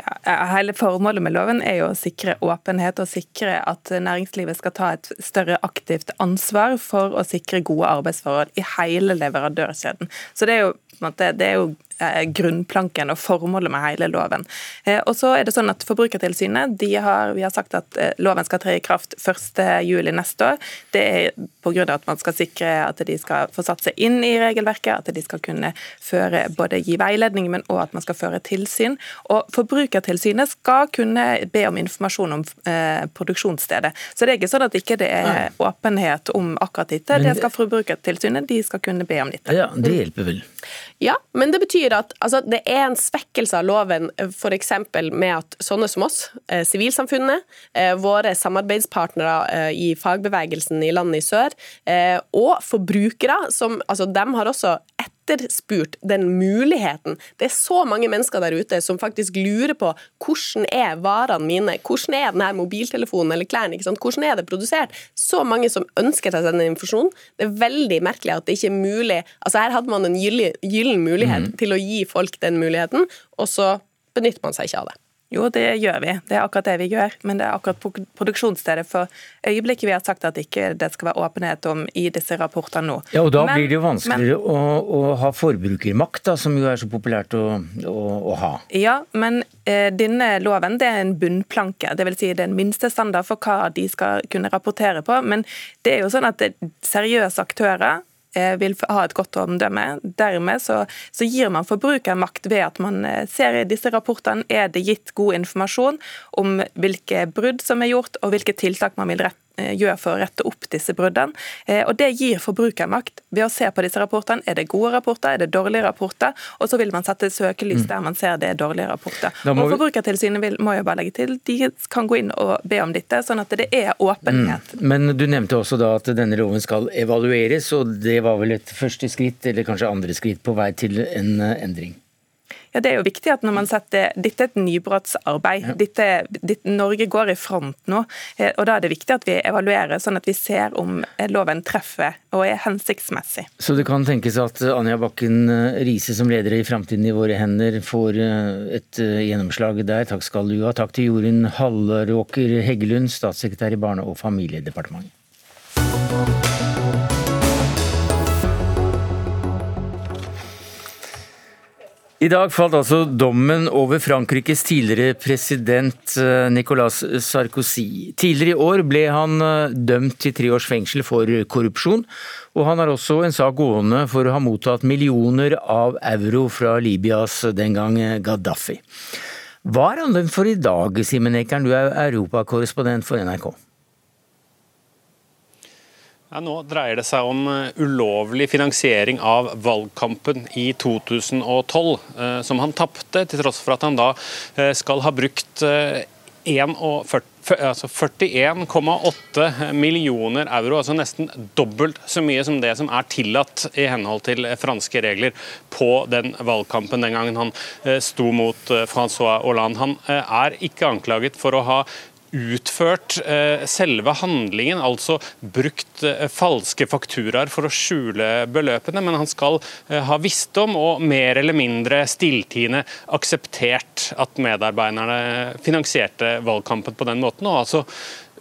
Ja, hele Formålet med loven er jo å sikre åpenhet og sikre at næringslivet skal ta et større aktivt ansvar for å sikre gode arbeidsforhold i hele leverandørkjeden. Så Det er jo, det er jo Eh, grunnplanken og formålet med hele loven. Eh, og så er det sånn at Forbrukertilsynet de har, vi har sagt at eh, loven skal tre i kraft 1.7 neste år. Det er pga. at man skal sikre at de skal få satt seg inn i regelverket, at de skal kunne føre, både gi veiledning, men også at man skal føre tilsyn. Og Forbrukertilsynet skal kunne be om informasjon om eh, produksjonsstedet. Så det er ikke sånn at ikke det er åpenhet om akkurat dette. Det skal Forbrukertilsynet de skal kunne be om dette. Ja, Det hjelper vel. Ja, men det betyr at altså, det er en svekkelse av loven f.eks. med at sånne som oss, eh, sivilsamfunnet, eh, våre samarbeidspartnere eh, i fagbevegelsen i landet i sør, eh, og forbrukere, som altså, de har også etterspurt den muligheten. Det er så mange mennesker der ute som faktisk lurer på hvordan er varene mine, hvordan er denne mobiltelefonen eller klærne, hvordan er det produsert? Så mange som ønsker seg denne informasjonen. Det er veldig merkelig at det ikke er mulig Altså Her hadde man en gyllen mulighet mm. til å gi folk den muligheten, og så benytter man seg ikke av det. Jo, det gjør vi. Det er akkurat det vi gjør. Men det er akkurat produksjonsstedet for øyeblikket vi har sagt at ikke det skal være åpenhet om i disse rapportene nå. Ja, og Da men, blir det jo vanskeligere men, å, å, ha forbrukermakt, da, som jo er så populært å, å, å ha. Ja, men eh, denne loven det er en bunnplanke. Dvs. Si det er en minstestandard for hva de skal kunne rapportere på. Men det er jo sånn at seriøse aktører vil ha et godt omdømme. Dermed så, så gir man forbrukermakt ved at man eh, ser i disse rapportene er det gitt god informasjon om hvilke brudd som er gjort og hvilke tiltak man vil rette Eh, gjør for å rette opp disse bruddene. Eh, og Det gir forbrukermakt ved å se på disse rapportene. Er det gode rapporter, er det dårlige rapporter? Og så vil man sette søkelys mm. der man ser det er dårlige rapporter. Og Forbrukertilsynet vil, må jo bare legge til, de kan gå inn og be om dette, sånn at det er åpenhet. Mm. Men du nevnte også da at denne loven skal evalueres, og det var vel et første skritt, eller kanskje andre skritt, på vei til en eh, endring? Ja, Det er jo viktig at når man setter, Dette er et nybrottsarbeid. Ja. Dette, ditt, Norge går i front nå. Eh, og Da er det viktig at vi evaluerer, sånn at vi ser om loven treffer og er hensiktsmessig. Så det kan tenkes at Anja Bakken Riise som leder i Framtiden i våre hender får et gjennomslag der. Takk skal du ha. Takk til Jorunn Halleråker Heggelund, statssekretær i Barne- og familiedepartementet. I dag falt altså dommen over Frankrikes tidligere president eh, Nicolas Sarkozy. Tidligere i år ble han eh, dømt til tre års fengsel for korrupsjon, og han har også en sak gående for å ha mottatt millioner av euro fra Libyas den gang Gaddafi. Hva er han dømt for i dag, Simen Ekern, du er europakorrespondent for NRK? Ja, nå dreier det seg om eh, ulovlig finansiering av valgkampen i 2012, eh, som han tapte, til tross for at han da eh, skal ha brukt 41,8 altså millioner euro, altså nesten dobbelt så mye som det som er tillatt i henhold til franske regler på den valgkampen den gangen han sto mot Francois Hollande. Han er ikke anklaget for å ha utført eh, selve handlingen, altså brukt eh, falske fakturaer for å skjule beløpene, men han skal eh, ha visst om og mer eller mindre stilltiende akseptert at medarbeiderne finansierte valgkampen på den måten, og altså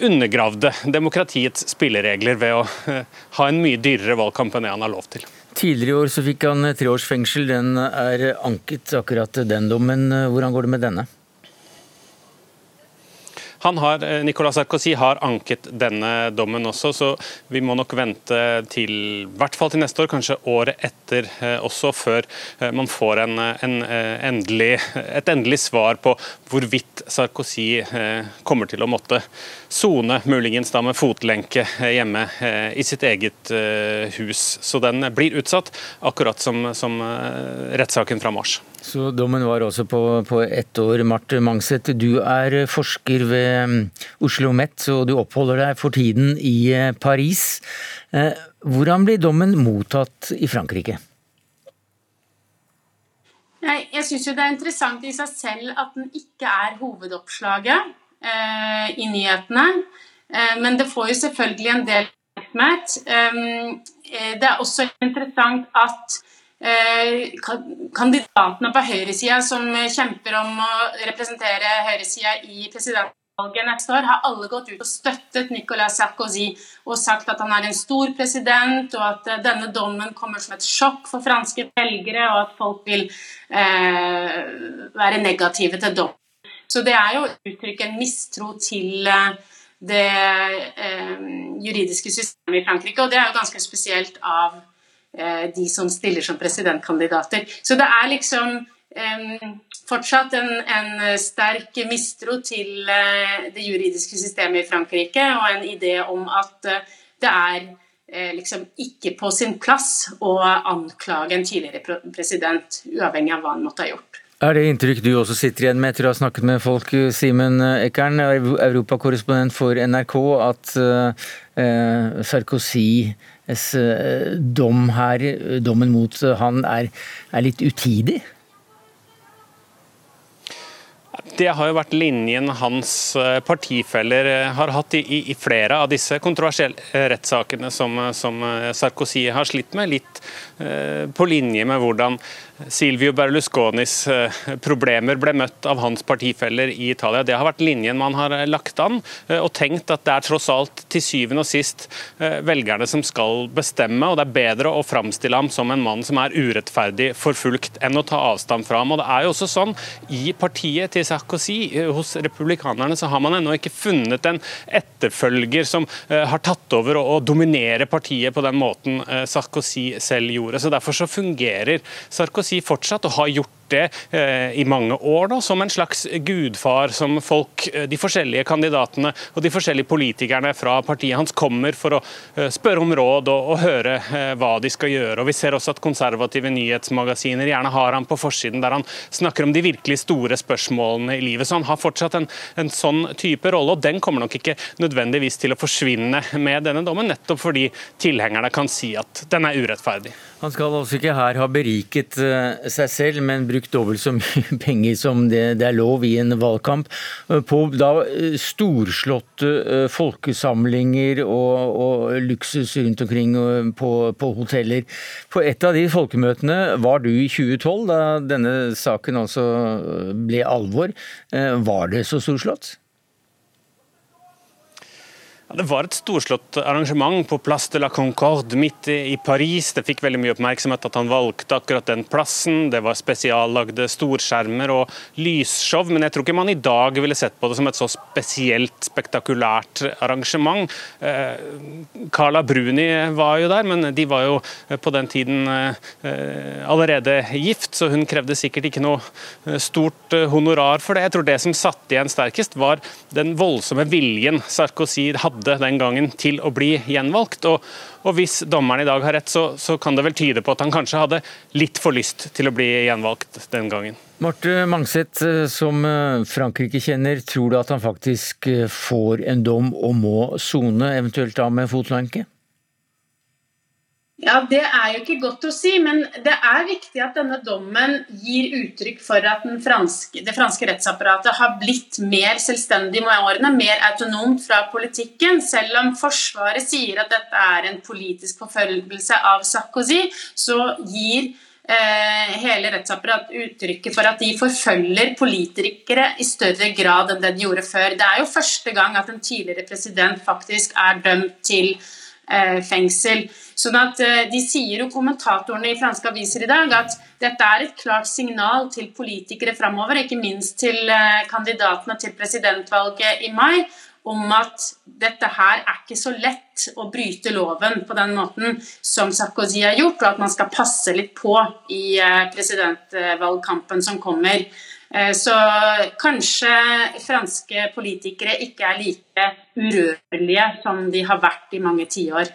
undergravde demokratiets spilleregler ved å ha en mye dyrere valgkamp enn det han har lov til. Tidligere i år så fikk han tre års fengsel. Den er anket, akkurat den dommen. Hvordan går det med denne? Han har, eh, Nicolas Sarkozy har anket denne dommen også, så vi må nok vente til hvert fall til neste år, kanskje året etter eh, også, før eh, man får en, en endelig, et endelig svar på hvorvidt Sarkozy kommer til å måtte sone, muligens da med fotlenke hjemme i sitt eget hus. Så den blir utsatt, akkurat som, som rettssaken fra mars. Så dommen var også på, på ett år. Marte Mangset, du er forsker ved um, Oslo Met, og du oppholder deg for tiden i uh, Paris. Uh, hvordan blir dommen mottatt i Frankrike? Jeg, jeg syns det er interessant i seg selv at den ikke er hovedoppslaget eh, i nyhetene. Eh, men det får jo selvfølgelig en del oppmerksomhet. Eh, det er også interessant at Eh, kandidatene på høyresida som kjemper om å representere høyresida i presidentvalget neste år, har alle gått ut og støttet Nicolas Sarkozy og sagt at han er en stor president, og at eh, denne dommen kommer som et sjokk for franske velgere, og at folk vil eh, være negative til dommen. Så det er jo å uttrykke en mistro til eh, det eh, juridiske systemet i Frankrike, og det er jo ganske spesielt av Eh, de som stiller som presidentkandidater. Så det er liksom fortsatt en, en, sterk mistro til eh, det juridiske systemet i Frankrike, og en idé om at eh, det er liksom ikke på sin plass å anklage en tidligere president, uavhengig av hva han måtte ha gjort. Er det inntrykk du også sitter igjen med etter å ha snakket med folk, Simen Ekern, europakorrespondent for NRK, at Sarkozy Eh, dom her, dommen mot han, er, er litt utidig? Det har jo vært linjen hans eh, partifeller eh, har hatt i, i flere av disse kontroversielle rettssakene som, som, Sarkozy har slitt med. Litt eh, på linje med hvordan Silvio Berlusconis eh, problemer ble møtt av hans partifeller i Italia. Det har vært linjen man har eh, lagt an, eh, og tenkt at det er tross alt til syvende og sist velgerne som skal bestemme, og det er bedre å framstille ham som en mann som er urettferdig forfulgt, enn å ta avstand fra ham. Og det er jo også sånn, I partiet til Sarkozy, hos republikanerne, så har man ennå ikke funnet en etterfølger som har tatt over og dominerer partiet på den måten Sarkozy selv gjorde. Så Derfor så fungerer Sarkozy si fortsatt, og har gjort det eh, i mange år nå, som en slags gudfar som folk, eh, de forskjellige kandidatene og de forskjellige politikerne fra partiet hans kommer for å eh, spørre om råd og, og høre hva de skal gjøre. Og Vi ser også at konservative nyhetsmagasiner gjerne har han på forsiden der han snakker om de virkelig store spørsmålene i livet. Så han har fortsatt en, en sånn type rolle, og den kommer nok ikke nødvendigvis til å forsvinne med denne dommen, nettopp fordi tilhengerne kan si at den er urettferdig. Han skal altså ikke her ha beriket seg selv, men brukt dobbelt så mye penger som det, det er lov i en valgkamp, eh, på da eh, storslåtte folkesamlinger og, og luksus rundt omkring på, på, hoteller. På et av de folkemøtene var du i 2012, da denne saken altså ble alvor. Var det så storslått? Det var et storslått arrangement på Place de la Concorde midt i Paris. Det fikk veldig mye oppmerksomhet at han valgte akkurat den plassen. Det var spesiallagde storskjermer og lysshow, men jeg tror ikke man i dag ville sett på det som et så spesielt spektakulært arrangement. Eh, Carla Bruni var jo der, men de var jo på den tiden eh, allerede gift, så hun krevde sikkert ikke noe eh, stort honorar for det. Jeg tror det som satt igjen sterkest, var den voldsomme viljen Sarkozy hadde hadde den gangen til å bli gjenvalgt. Og, og Hvis dommeren i dag har rett, så, så, kan det vel tyde på at han kanskje hadde litt for lyst til å bli gjenvalgt den gangen. Marte Mangseth, eh, som eh, Frankrike kjenner, tror du at han faktisk eh, får en dom og må sone, eventuelt da med fotlenke? Ja, Det er jo ikke godt å si, men det er viktig at denne dommen gir uttrykk for at franske, det franske rettsapparatet har blitt mer selvstendig med årene, mer autonomt fra politikken. Selv om Forsvaret sier at dette er en politisk forfølgelse av Sarkozy, så gir eh, hele rettsapparatet uttrykket for at de forfølger politikere i større grad enn det de gjorde før. Det er jo første gang at en tidligere president faktisk er dømt til fengsel. Sånn at eh, De sier jo kommentatorene i franske aviser i dag at dette er et klart signal til politikere framover, ikke minst til eh, kandidatene til presidentvalget i mai, om at dette her er ikke så lett å bryte loven på den måten som Sarkozy har gjort, og at man skal passe litt på i presidentvalgkampen som kommer. Eh, så kanskje franske politikere ikke er like urørlige som de har vært i mange tiår.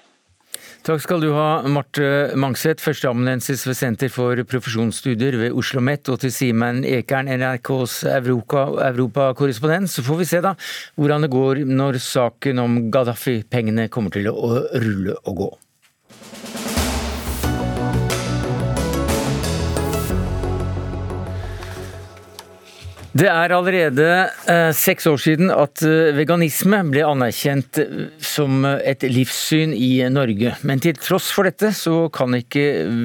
Takk skal du ha, Marte Mangseth, førsteamanuensis ved Senter for profesjonsstudier ved Oslo OsloMet, og til Simen Ekern, NRKs europakorrespondent. Så får vi se da hvordan det går når saken om Gaddafi-pengene kommer til å rulle og gå. Det er allerede eh, seks år siden at eh, veganisme ble anerkjent eh, som et livssyn i Norge. Men til tross for dette så kan ikke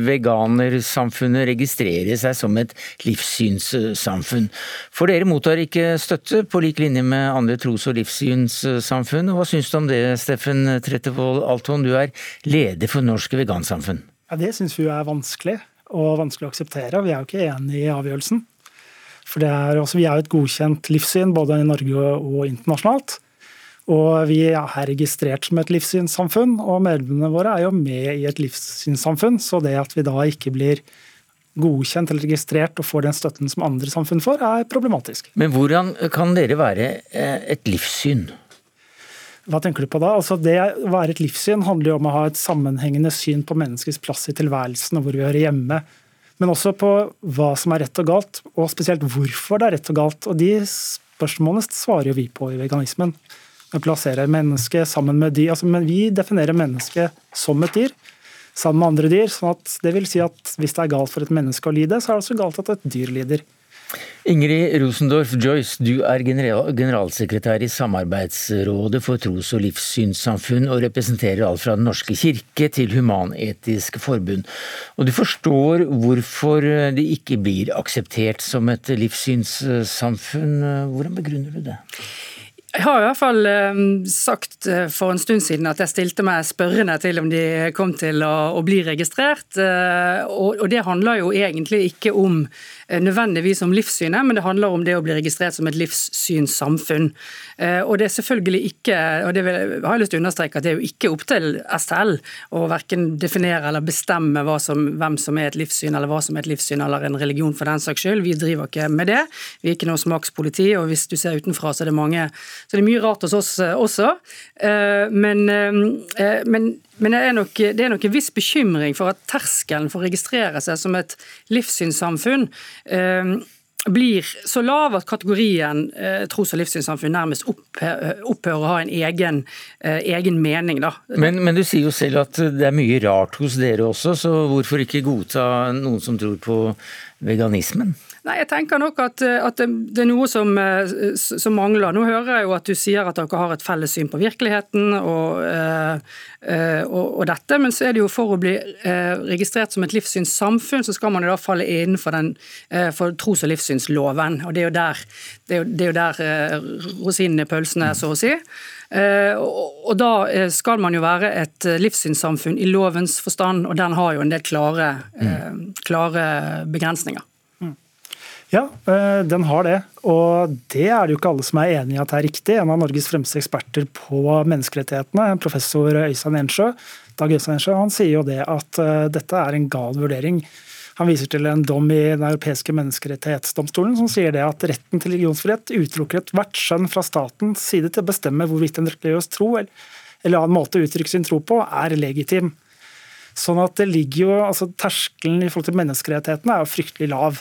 veganersamfunnet registrere seg som et livssynssamfunn. For dere mottar ikke støtte på lik linje med andre tros- og livssynssamfunn. Hva syns du om det, Steffen Trettevold Alton, du er leder for Norsk Vegansamfunn? Ja, det syns vi er vanskelig, og vanskelig å akseptere. Vi er jo ikke enig i avgjørelsen. For er også, Vi er jo et godkjent livssyn både i Norge og internasjonalt. Og vi er registrert som et livssynssamfunn, og medlemmene våre er jo med i et livssynssamfunn. Så det at vi da ikke blir godkjent eller registrert og får den støtten som andre samfunn får, er problematisk. Men hvordan kan dere være eh, et livssyn? Hva tenker du på da? Altså det Å være et livssyn handler jo om å ha et sammenhengende syn på menneskets plass i tilværelsen og hvor vi hører hjemme men også på hva som er rett og galt, og spesielt hvorfor det er rett og galt. Og de spørsmålene svarer jo vi på i veganismen. Vi plasserer mennesket sammen med dyr. Altså, men vi definerer mennesket som et dyr sammen med andre dyr. sånn at det vil si at hvis det er galt for et menneske å lide, så er det også galt at et dyr lider. Ingrid Rosendorf Joyce, du er generalsekretær i Samarbeidsrådet for tros- og livssynssamfunn og representerer alt fra Den norske kirke til Human-Etisk Forbund. Og du forstår hvorfor det ikke blir akseptert som et livssynssamfunn. Hvordan begrunner du det? Jeg har i hvert fall eh, sagt eh, for en stund siden at jeg stilte meg spørrende til om de kom til å, bli registrert. Eh, og, det handler jo egentlig ikke om nødvendigvis om livssynet, men det handler om det å bli registrert som et livssynssamfunn. Og det er selvfølgelig ikke, og det har jeg lyst til å understreke, at det er jo ikke opp til STL å verken definere eller bestemme som, hvem som er et livssyn, eller hva som er et livssyn eller en religion for den saks skyld. Vi driver ikke med det. Vi er ikke noe smakspoliti, og hvis du ser utenfra, så er det mange så det er mye rart hos oss eh, også. Eh, men, eh, men, men det, er nok, det er nok en viss bekymring for at terskelen for å registrere seg som et livssynssamfunn blir så lav at kategorien eh, tros- og livssynssamfunn nærmest opphører å ha en egen, eh, egen mening. Men, men, du sier jo selv at det er mye rart hos dere også, så hvorfor ikke godta noen som tror på veganismen? Nei, jeg tenker nok at, eh, at, det er noe som, eh, som, mangler. Nå hører jeg jo at du sier at dere har et felles syn på virkeligheten og, øh, og, og, dette, men så er det jo for å bli registrert som et livssynssamfunn, så skal man jo da falle innenfor den, for tros- og livssynsloven. og Det er jo der, det er det er jo der rosinen i pølsene, så å si. Og da skal man jo være et livssynssamfunn i lovens forstand, og den har jo en del klare, klare begrensninger. Ja, eh, den har det. Og det er det jo ikke alle som er enig i at det er riktig. En av Norges fremste eksperter på menneskerettighetene, professor Øystein Ensjø, Dag Øystein Ensjø, han sier jo det at eh, dette er en gal vurdering. Han viser til en dom i Den europeiske menneskerettighetsdomstolen som sier det at retten til religionsfrihet utelukker ethvert skjønn fra statens side til å bestemme hvorvidt en religiøs tro eller annen måte å uttrykke sin tro på er legitim. Sånn at det ligger jo, altså Terskelen i forhold til menneskerettighetene er jo fryktelig lav.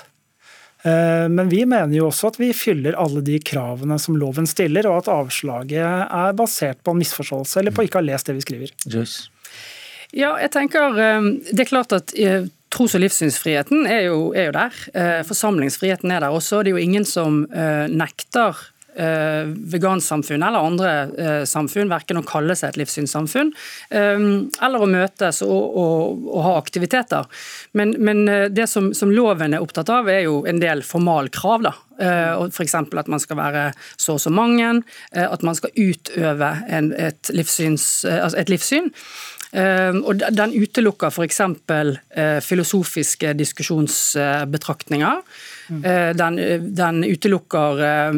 Eh, men vi mener jo også at vi fyller alle de kravene som loven stiller, og at avslaget er basert på en misforståelse eller på ikke å ha lest det vi skriver. Yes. Ja, jeg tenker eh, Det er klart at eh, Tros- og livssynsfriheten er jo, er jo, der. Forsamlingsfriheten er der også. Det er jo ingen som nekter vegansamfunn eller andre eh, samfunn verken å kalle seg et livssynssamfunn eh, eller å møtes og, og, og ha aktiviteter. Men, men eh, det som, som, loven er opptatt av, er jo en del formalkrav. da. F.eks. at man skal være så og så mange, at man skal utøve en, et, livssyns, altså et livssyn. Og Den utelukker f.eks. filosofiske diskusjonsbetraktninger. Mm. Den, den, utelukker eh,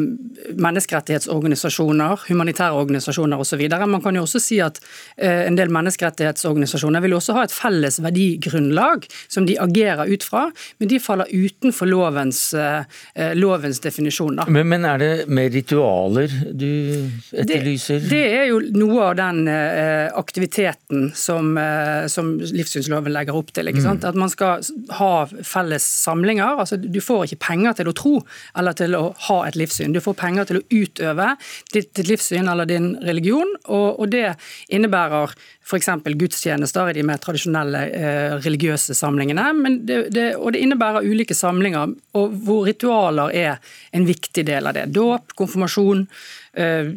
menneskerettighetsorganisasjoner, humanitære organisasjoner osv. Man kan jo også si at eh, en del menneskerettighetsorganisasjoner vil også ha et felles verdigrunnlag som de agerer ut fra, men de faller utenfor lovens, lovens definisjon. Men, men, er det mer ritualer du etterlyser? Det, det er jo noe av den aktiviteten som, som livssynsloven legger opp til. Mm. At man skal ha felles samlinger. altså Du får ikke penger til å tro eller til å ha et livssyn. Du får penger til å utøve ditt, ditt livssyn eller din religion, og, og det innebærer f.eks. gudstjenester i de mer tradisjonelle eh, religiøse samlingene. Det, det, og det innebærer ulike samlinger og hvor ritualer er en viktig del av det. Dåp, konfirmasjon, eh,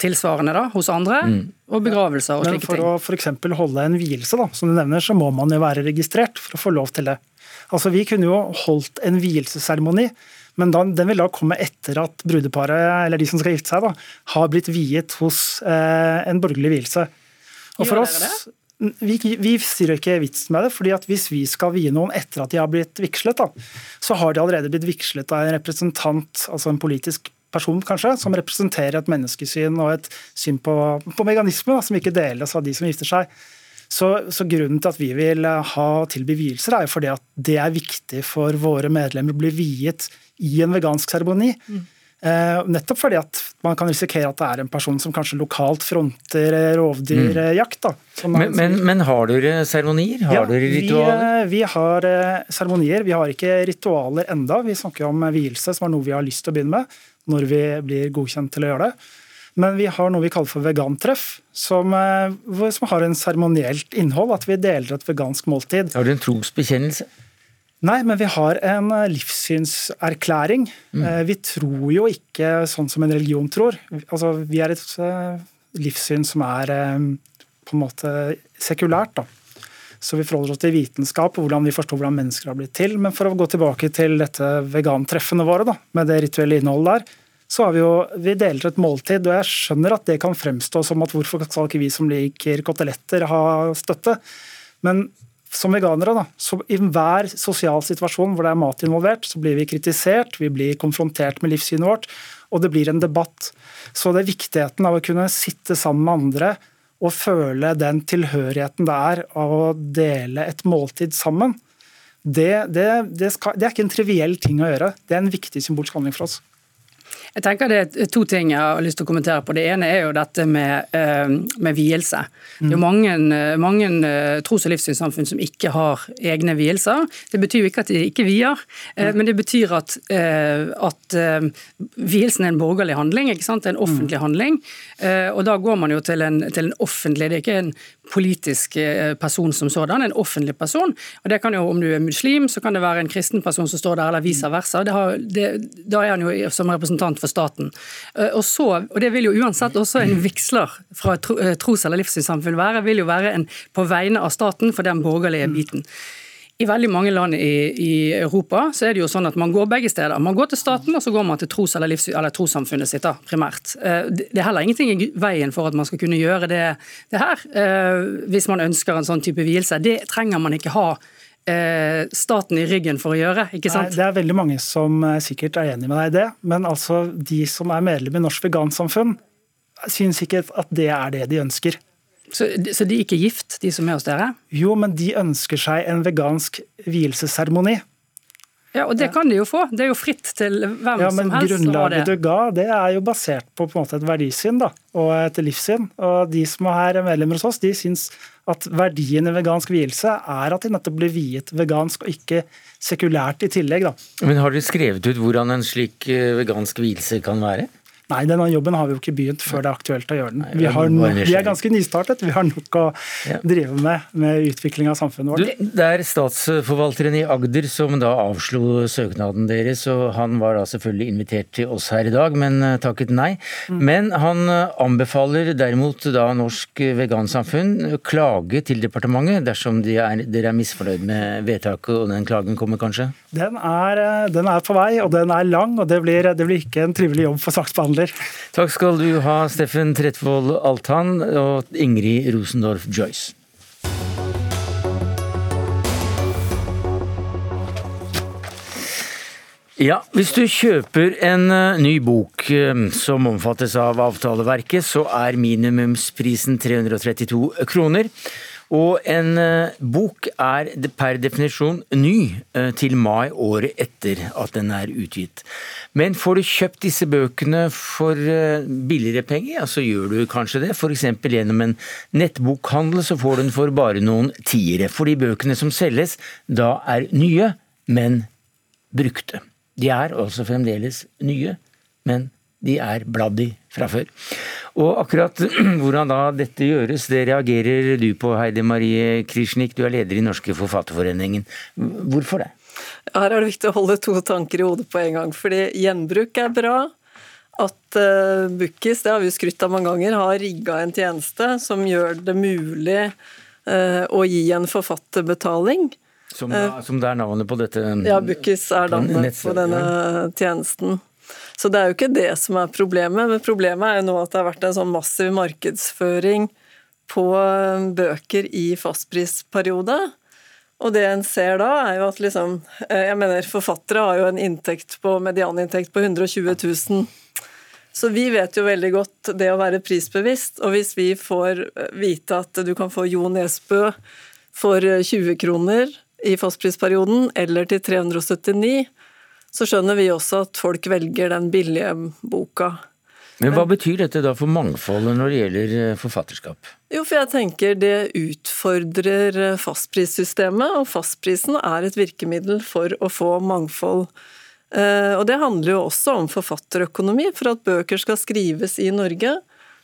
tilsvarende da, hos andre, mm. og begravelser og slike ting. Men for å f.eks. holde en vielse, da, som du nevner, så må man jo være registrert for å få lov til det. Altså, Vi kunne jo holdt en vielsesseremoni, men da, den vil da komme etter at brudeparet, eller de som skal gifte seg, da, har blitt viet hos eh, en borgerlig vielse. Og for oss, vi, vi sier ikke vitsen med det, fordi at hvis vi skal vie noen etter at de har blitt vigslet, da, så har de allerede blitt vigslet av en representant, altså en politisk person kanskje, som representerer et menneskesyn og et syn på, på meganisme da, som ikke deles av de som gifter seg. Så, så, Grunnen til at vi vil eh, ha tilby vielser, er jo fordi at det er viktig for våre medlemmer å bli viet i en vegansk seremoni. Mm. Eh, nettopp fordi at man kan risikere at det er en person som kanskje lokalt fronter eh, rovdyrjakt. Da, Men, men, men, har dere seremonier? Har ja, dere ritualer? Vi, eh, vi har seremonier. Vi har ikke ritualer enda. Vi snakker om vielse, som er noe vi har lyst til å begynne med når vi blir godkjent til å gjøre det. Men vi har noe vi kaller for vegantreff, som, eh, som har en seremonielt innhold. At vi deler et vegansk måltid. Har du en trosbekjennelse? Nei, men vi har en eh, livssynserklæring. Mm. Eh, vi tror jo ikke sånn som en religion tror. Altså, vi er et livssyn som er på en måte sekulært. da. Så vi forholder oss til vitenskap og hvordan vi forstår hvordan mennesker har blitt til. Men for å gå tilbake til dette vegantreffene våre, da, med det rituelle innholdet der, så har vi jo Vi deler et måltid, og jeg skjønner at det kan fremstå som at hvorfor skal ikke vi som liker koteletter, ha støtte? Men som veganere, da, så i hver sosial situasjon hvor det er mat involvert, så blir vi kritisert, vi blir konfrontert med livssynet vårt, og det blir en debatt. Så det er viktigheten av å kunne sitte sammen med andre og føle den tilhørigheten det er av å dele et måltid sammen, det, det, det, skal, det er ikke en triviell ting å gjøre. Det er en viktig symbolsk handling for oss. Jeg tenker Det er to ting jeg har lyst til å kommentere på. Det ene er jo dette med, eh, med vielse. Det er jo mange, mange eh, tros- og livssynssamfunn som ikke har egne vielser. Det betyr jo ikke at de ikke vier, eh, men det betyr at, at vielsen er en borgerlig handling. ikke sant? Det er en offentlig handling. Og da går man jo til en, til en offentlig, det er ikke en politisk person som sådan, en offentlig person. Og det kan jo, Om du er muslim, så kan det være en kristen person som står der, eller vice versa. Det har, det, da er han jo som representant for staten. Eh, og, så, og Det vil jo uansett også en vigsler fra et eh, tros- eller livssynssamfunn være, vil jo være en på vegne av staten for den borgerlige biten. I veldig mange land i, i, Europa så er det jo sånn at man går begge steder. Man går til staten, og så går man til tros- eller, livs, eller trossamfunnet sitt, da, primært. Eh, det er heller ingenting i veien for at man skal kunne gjøre det, det her, hvis man ønsker en sånn type vielse. Det trenger man ikke ha staten i ryggen for å gjøre. ikke sant? Nei, det er veldig mange som eh, sikkert er enig med deg i det, men altså de som er medlem i Norsk Vegansamfunn, syns ikke at det er det de ønsker. Så, så de er ikke gift, de som er hos dere? Jo, men de ønsker seg en vegansk vielsesseremoni. Ja, og Det kan de jo få. Det er jo fritt til hvem ja, som helst. Grunnlaget du ga, det er jo basert på, på et verdisyn da, og et livssyn. Og De som er medlemmer hos oss, de syns at verdien i vegansk vielse er at de nettopp blir viet vegansk og ikke sekulært i tillegg. Da. Men Har dere skrevet ut hvordan en slik eh, vegansk vielse kan være? Nei, denne jobben har vi jo ikke begynt før det er aktuelt å gjøre den. Vi, har, vi er ganske nystartet, vi har nok å drive med med utvikling av samfunnet vårt. det er statsforvalteren i Agder som da avslo søknaden deres, og han var da selvfølgelig invitert til oss her i dag, men eh, takket nei. Mm. Men han eh, anbefaler derimot da Norsk Vegansamfunn klage til departementet dersom de er, dere er misfornøyd med vedtaket, og den klagen kommer kanskje? Den er, eh, den er på vei, og den er lang, og det blir, det blir ikke en trivelig jobb for saksbehandler handler. Takk skal du ha, Steffen Tretvold Altan og Ingrid Rosendorf Joyce. Ja, Hvis du kjøper en eh, ny bok eh, som omfattes av avtaleverket, så er minimumsprisen 332 kroner. Og en eh, bok er per definisjon ny eh, til mai året etter at den er utgitt. Men får du kjøpt disse bøkene for eh, billigere penger, ja, så gjør du kanskje det. F.eks. gjennom en nettbokhandel så får du den for bare noen tiere. For de bøkene som selges da er nye, men brukte. De er altså fremdeles nye, men de er bladd i fra før. Og akkurat hvordan da dette gjøres, det reagerer du på, Heidi Marie Krishnik. Du er leder i Norske Forfatterforeningen. Hvorfor det? Her er det viktig å holde to tanker i hodet på en gang. Fordi gjenbruk er bra. At uh, Bookis, det har vi skrytt av mange ganger, har rigga en tjeneste som gjør det mulig uh, å gi en forfatterbetaling. Som, som det er navnet på dette? Ja, Bukkis er navnet på denne tjenesten. Så det er jo ikke det som er problemet, men problemet er jo nå at det har vært en sånn massiv markedsføring på eh, bøker i fastprisperiode. Og det en ser da, er jo at liksom eh, Jeg mener, forfattere har jo en inntekt på medianinntekt på 120 000. Så vi vet jo veldig godt det å være prisbevisst, og hvis vi får eh, vite at du kan få Jo Nesbø for 20 kroner i fastprisperioden, eller til 379, så skjønner vi også at folk velger den billige boka. Men Hva betyr dette da for mangfoldet når det gjelder eh, forfatterskap? Jo, for jeg tenker det utfordrer eh, fastprissystemet, og fastprisen er et virkemiddel for å få mangfold. Eh, og det handler jo også om forfatterøkonomi. For at bøker skal skrives i Norge,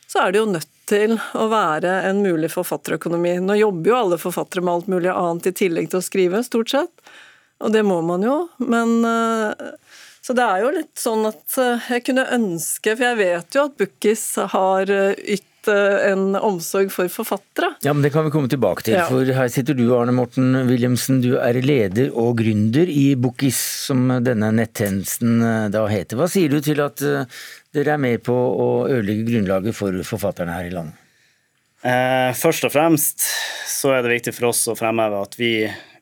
så er det jo nødt til å være en mulig forfatterøkonomi. Nå jobber jo alle forfattere med alt mulig annet i tillegg til å skrive, stort sett. Og det må man jo, men eh, Så det er jo litt sånn at eh, jeg kunne ønske, for jeg vet jo at Bukkis har eh, ytt en omsorg for forfattere. Ja, men Det kan vi komme tilbake til. Ja. for Her sitter du, Arne Morten Williamsen. Du er leder og gründer i Bookis, som denne nettjenesten da heter. Hva sier du til at dere er med på å ødelegge grunnlaget for forfatterne her i landet? Eh, først og fremst så er det viktig for oss å fremheve at vi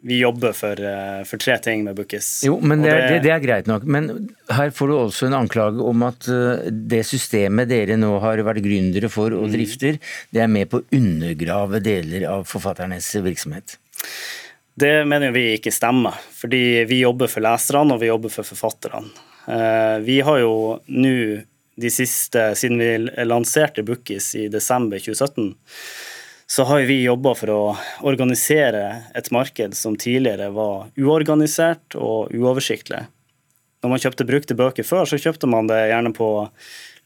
vi jobber for, eh, for, tre ting med Bookis. Jo, men det, det, det, er greit nok. Men her får du også en anklage om at eh, det systemet dere nå har vært gründere for og mm. drifter, det er med på å undergrave deler av forfatternes virksomhet. Det mener vi ikke stemmer, fordi vi jobber for leserne og vi jobber for forfatterne. Eh, vi har jo nå de siste, siden vi lanserte Bookis i desember 2017, så har vi jobba for å organisere et marked som tidligere var uorganisert og uoversiktlig. Når man kjøpte brukte bøker før, så kjøpte man det gjerne på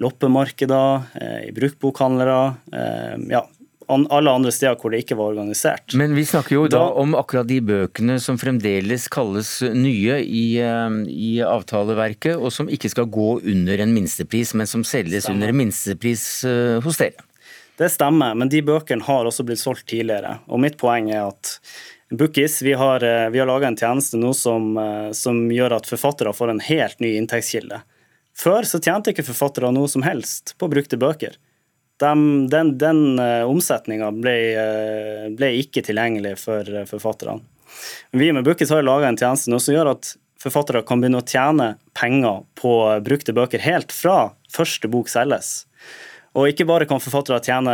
loppemarkeder, eh, i bruktbokhandlere, eh, ja, alle andre steder hvor det ikke var organisert. Men vi snakker jo da, da om akkurat de bøkene som fremdeles kalles nye i, eh, i, avtaleverket, og som ikke skal gå under en minstepris, men som selges Stemmer. under minstepris hos dere. Det stemmer, men de bøkene har også blitt solgt tidligere. Og mitt poeng er at Bookies, vi har, eh, vi har laga en tjeneste nå som, eh, som, gjør at forfattere får en helt ny inntektskilde. Før så tjente ikke forfattere noe som helst på brukte bøker. De, den den eh, omsetninga ble, ble, ikke tilgjengelig for forfatterne. Vi med Bookies har laga en tjeneste nå som gjør at forfattere kan begynne å tjene penger på brukte bøker helt fra første bok selges. Og ikke bare kan forfattere tjene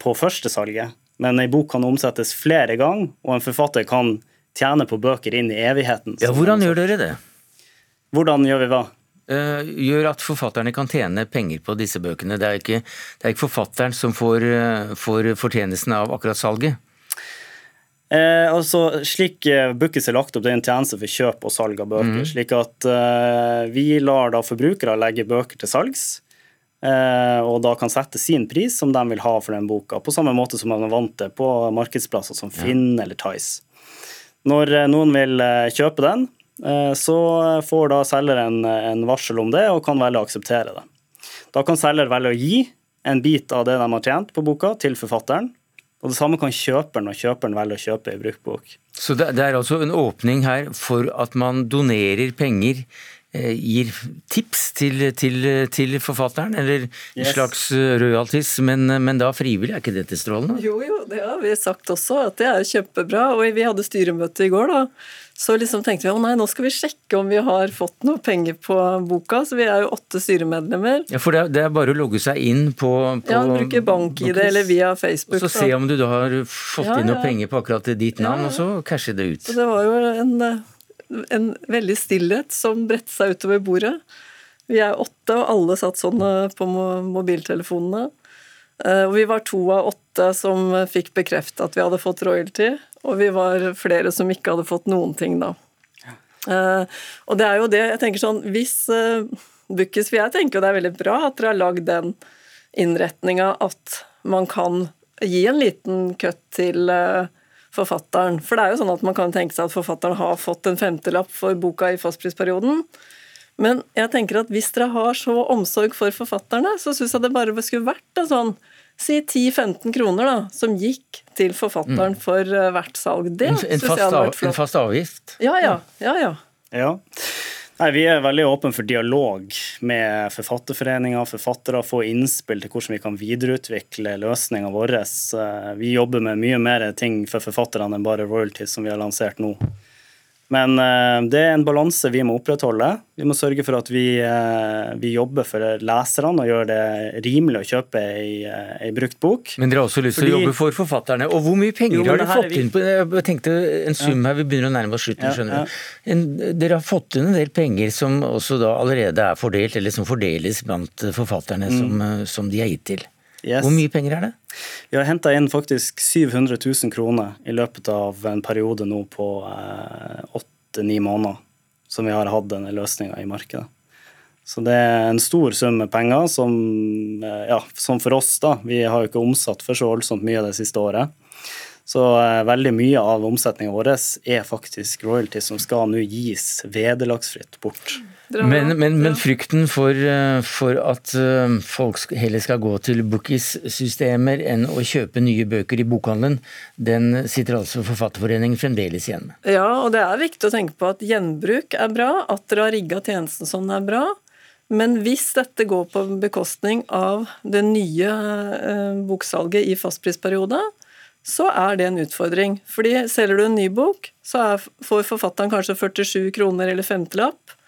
på førstesalget, men ei bok kan omsettes flere ganger, og en forfatter kan tjene på bøker inn i evigheten. Ja, Hvordan gjør dere det? Hvordan gjør vi hva? Uh, gjør at forfatterne kan tjene penger på disse bøkene. Det er ikke, det er ikke forfatteren som får, uh, får fortjenesten av akkurat salget. Uh, altså, slik Bookis er lagt opp, det er en tjeneste for kjøp og salg av bøker. Mm. Slik at eh, vi lar da forbrukere legge bøker til salgs. Eh, og da kan sette sin pris som de vil ha for den boka, på samme måte som man er vant til på markedsplasser som Finn eller Tice. Når eh, noen vil eh, kjøpe den, så får da selger en, en varsel om det og kan velge å akseptere det. Da kan selger velge å gi en bit av det de har tjent på boka, til forfatteren. Og Det samme kan kjøperen, og kjøperen velge å kjøpe ei brukbok. Så det, er altså en åpning her for at man donerer penger gir tips til, til, til forfatteren, eller yes. en slags eh, royalties, men, men, da frivillig, er ikke dette strålende? Jo, jo, det har vi sagt også, at det er kjempebra. Og vi hadde styremøte i går, da. Så liksom tenkte vi å nei, nå skal vi sjekke om vi har fått noe penger på boka. Så vi er jo åtte styremedlemmer. Ja, For det er, det er bare å logge seg inn på, på Ja, bruke bank-ID eller via Facebook. Og så se om du da har fått ja, inn noe ja. penger på akkurat ditt navn, ja, og så cashe det ut. Så det var jo en eh, en veldig stillhet som bredte seg utover bordet. Vi er åtte, og alle satt sånn eh, på mobiltelefonene. Eh, og vi var to av åtte som fikk bekrefta at vi hadde fått royalty, og vi var flere som ikke hadde fått noen ting da. Ja. og det er jo det, jeg tenker sånn, hvis Bukkis For jeg tenker jo det er veldig bra at dere har lagd den innretninga at man kan gi en liten køtt til forfatteren. For det er jo sånn at man kan tenke seg at forfatteren har fått en femtelapp for boka i fastprisperioden. Men jeg tenker at hvis dere har så omsorg for forfatterne, så syns jeg det bare skulle vært en sånn Si 10-15 kroner, da, som gikk til forfatteren mm. for uh, hvert salg. Det syns jeg hadde vært flott. En fast avgift? Ja, ja. ja, ja. ja. Nei, Vi er veldig åpne for dialog med forfatterforeninger, forfattere, få innspill til hvordan vi kan videreutvikle løsninga vår. Eh, vi jobber med mye mer ting for forfatterne enn bare royalties, som vi har lansert nå. Men eh, det er en balanse vi må opprettholde. Vi må sørge for at vi, eh, vi jobber for leserne og gjør det rimelig å kjøpe ei, eh, ei brukt bok. Men dere har også lyst til Fordi... å jobbe for forfatterne. Og hvor mye penger jo, har dere fått vi... inn på Jeg tenkte en sum her, vi begynner å nærme oss slutten, skjønner du. Ja, ja. dere har fått inn en del penger som også da allerede er fordelt, eller som fordeles blant forfatterne mm. som, som de er gitt til. Yes. Hvor mye penger er det? Vi har henta inn faktisk 700 000 kroner i løpet av en periode nå på åtte-ni eh, måneder som vi har hatt denne løsninga i markedet. Så det er en stor sum med penger som, eh, ja, som for oss, da. Vi har jo ikke omsatt for så voldsomt mye det siste året. Så eh, veldig mye av omsetninga vår er faktisk royalty som skal nå gis vederlagsfritt bort. Men, men, men, frykten for, eh, for, at eh, folk heller skal gå til bookies-systemer enn å kjøpe nye bøker i bokhandelen, den sitter altså Forfatterforeningen fremdeles igjen med. Ja, og det er viktig å tenke på at gjenbruk er bra, at dere har rigga tjenesten sånn er bra. Men hvis dette går på bekostning av det nye eh, boksalget i fastprisperiode, så er det en utfordring. Fordi selger du en ny bok, så er, får forfatteren kanskje 47 kroner eller femtelapp.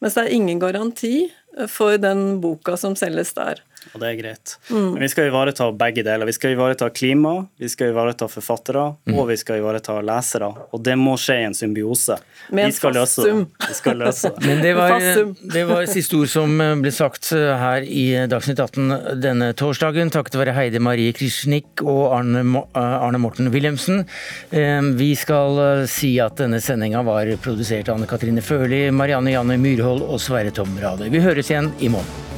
Mens det er ingen garanti for den boka som selges der. Og det er greit. Mm. Men vi skal ivareta begge deler. Vi skal ivareta klima, vi skal ivareta forfattere, mm. og vi skal ivareta lesere. Og det må skje i en symbiose. Med vi skal løse det. Vi skal løse det. Men det var, det var siste ord som ble sagt her i Dagsnytt 18 denne torsdagen, takket være Heide Marie Krishnik og Arne, Arne Morten Wilhelmsen. Vi skal si at denne sendinga var produsert av Anne Katrine Førli, Marianne Janne Myrhold og Sverre Tom Rade. Vi høres igjen i morgen.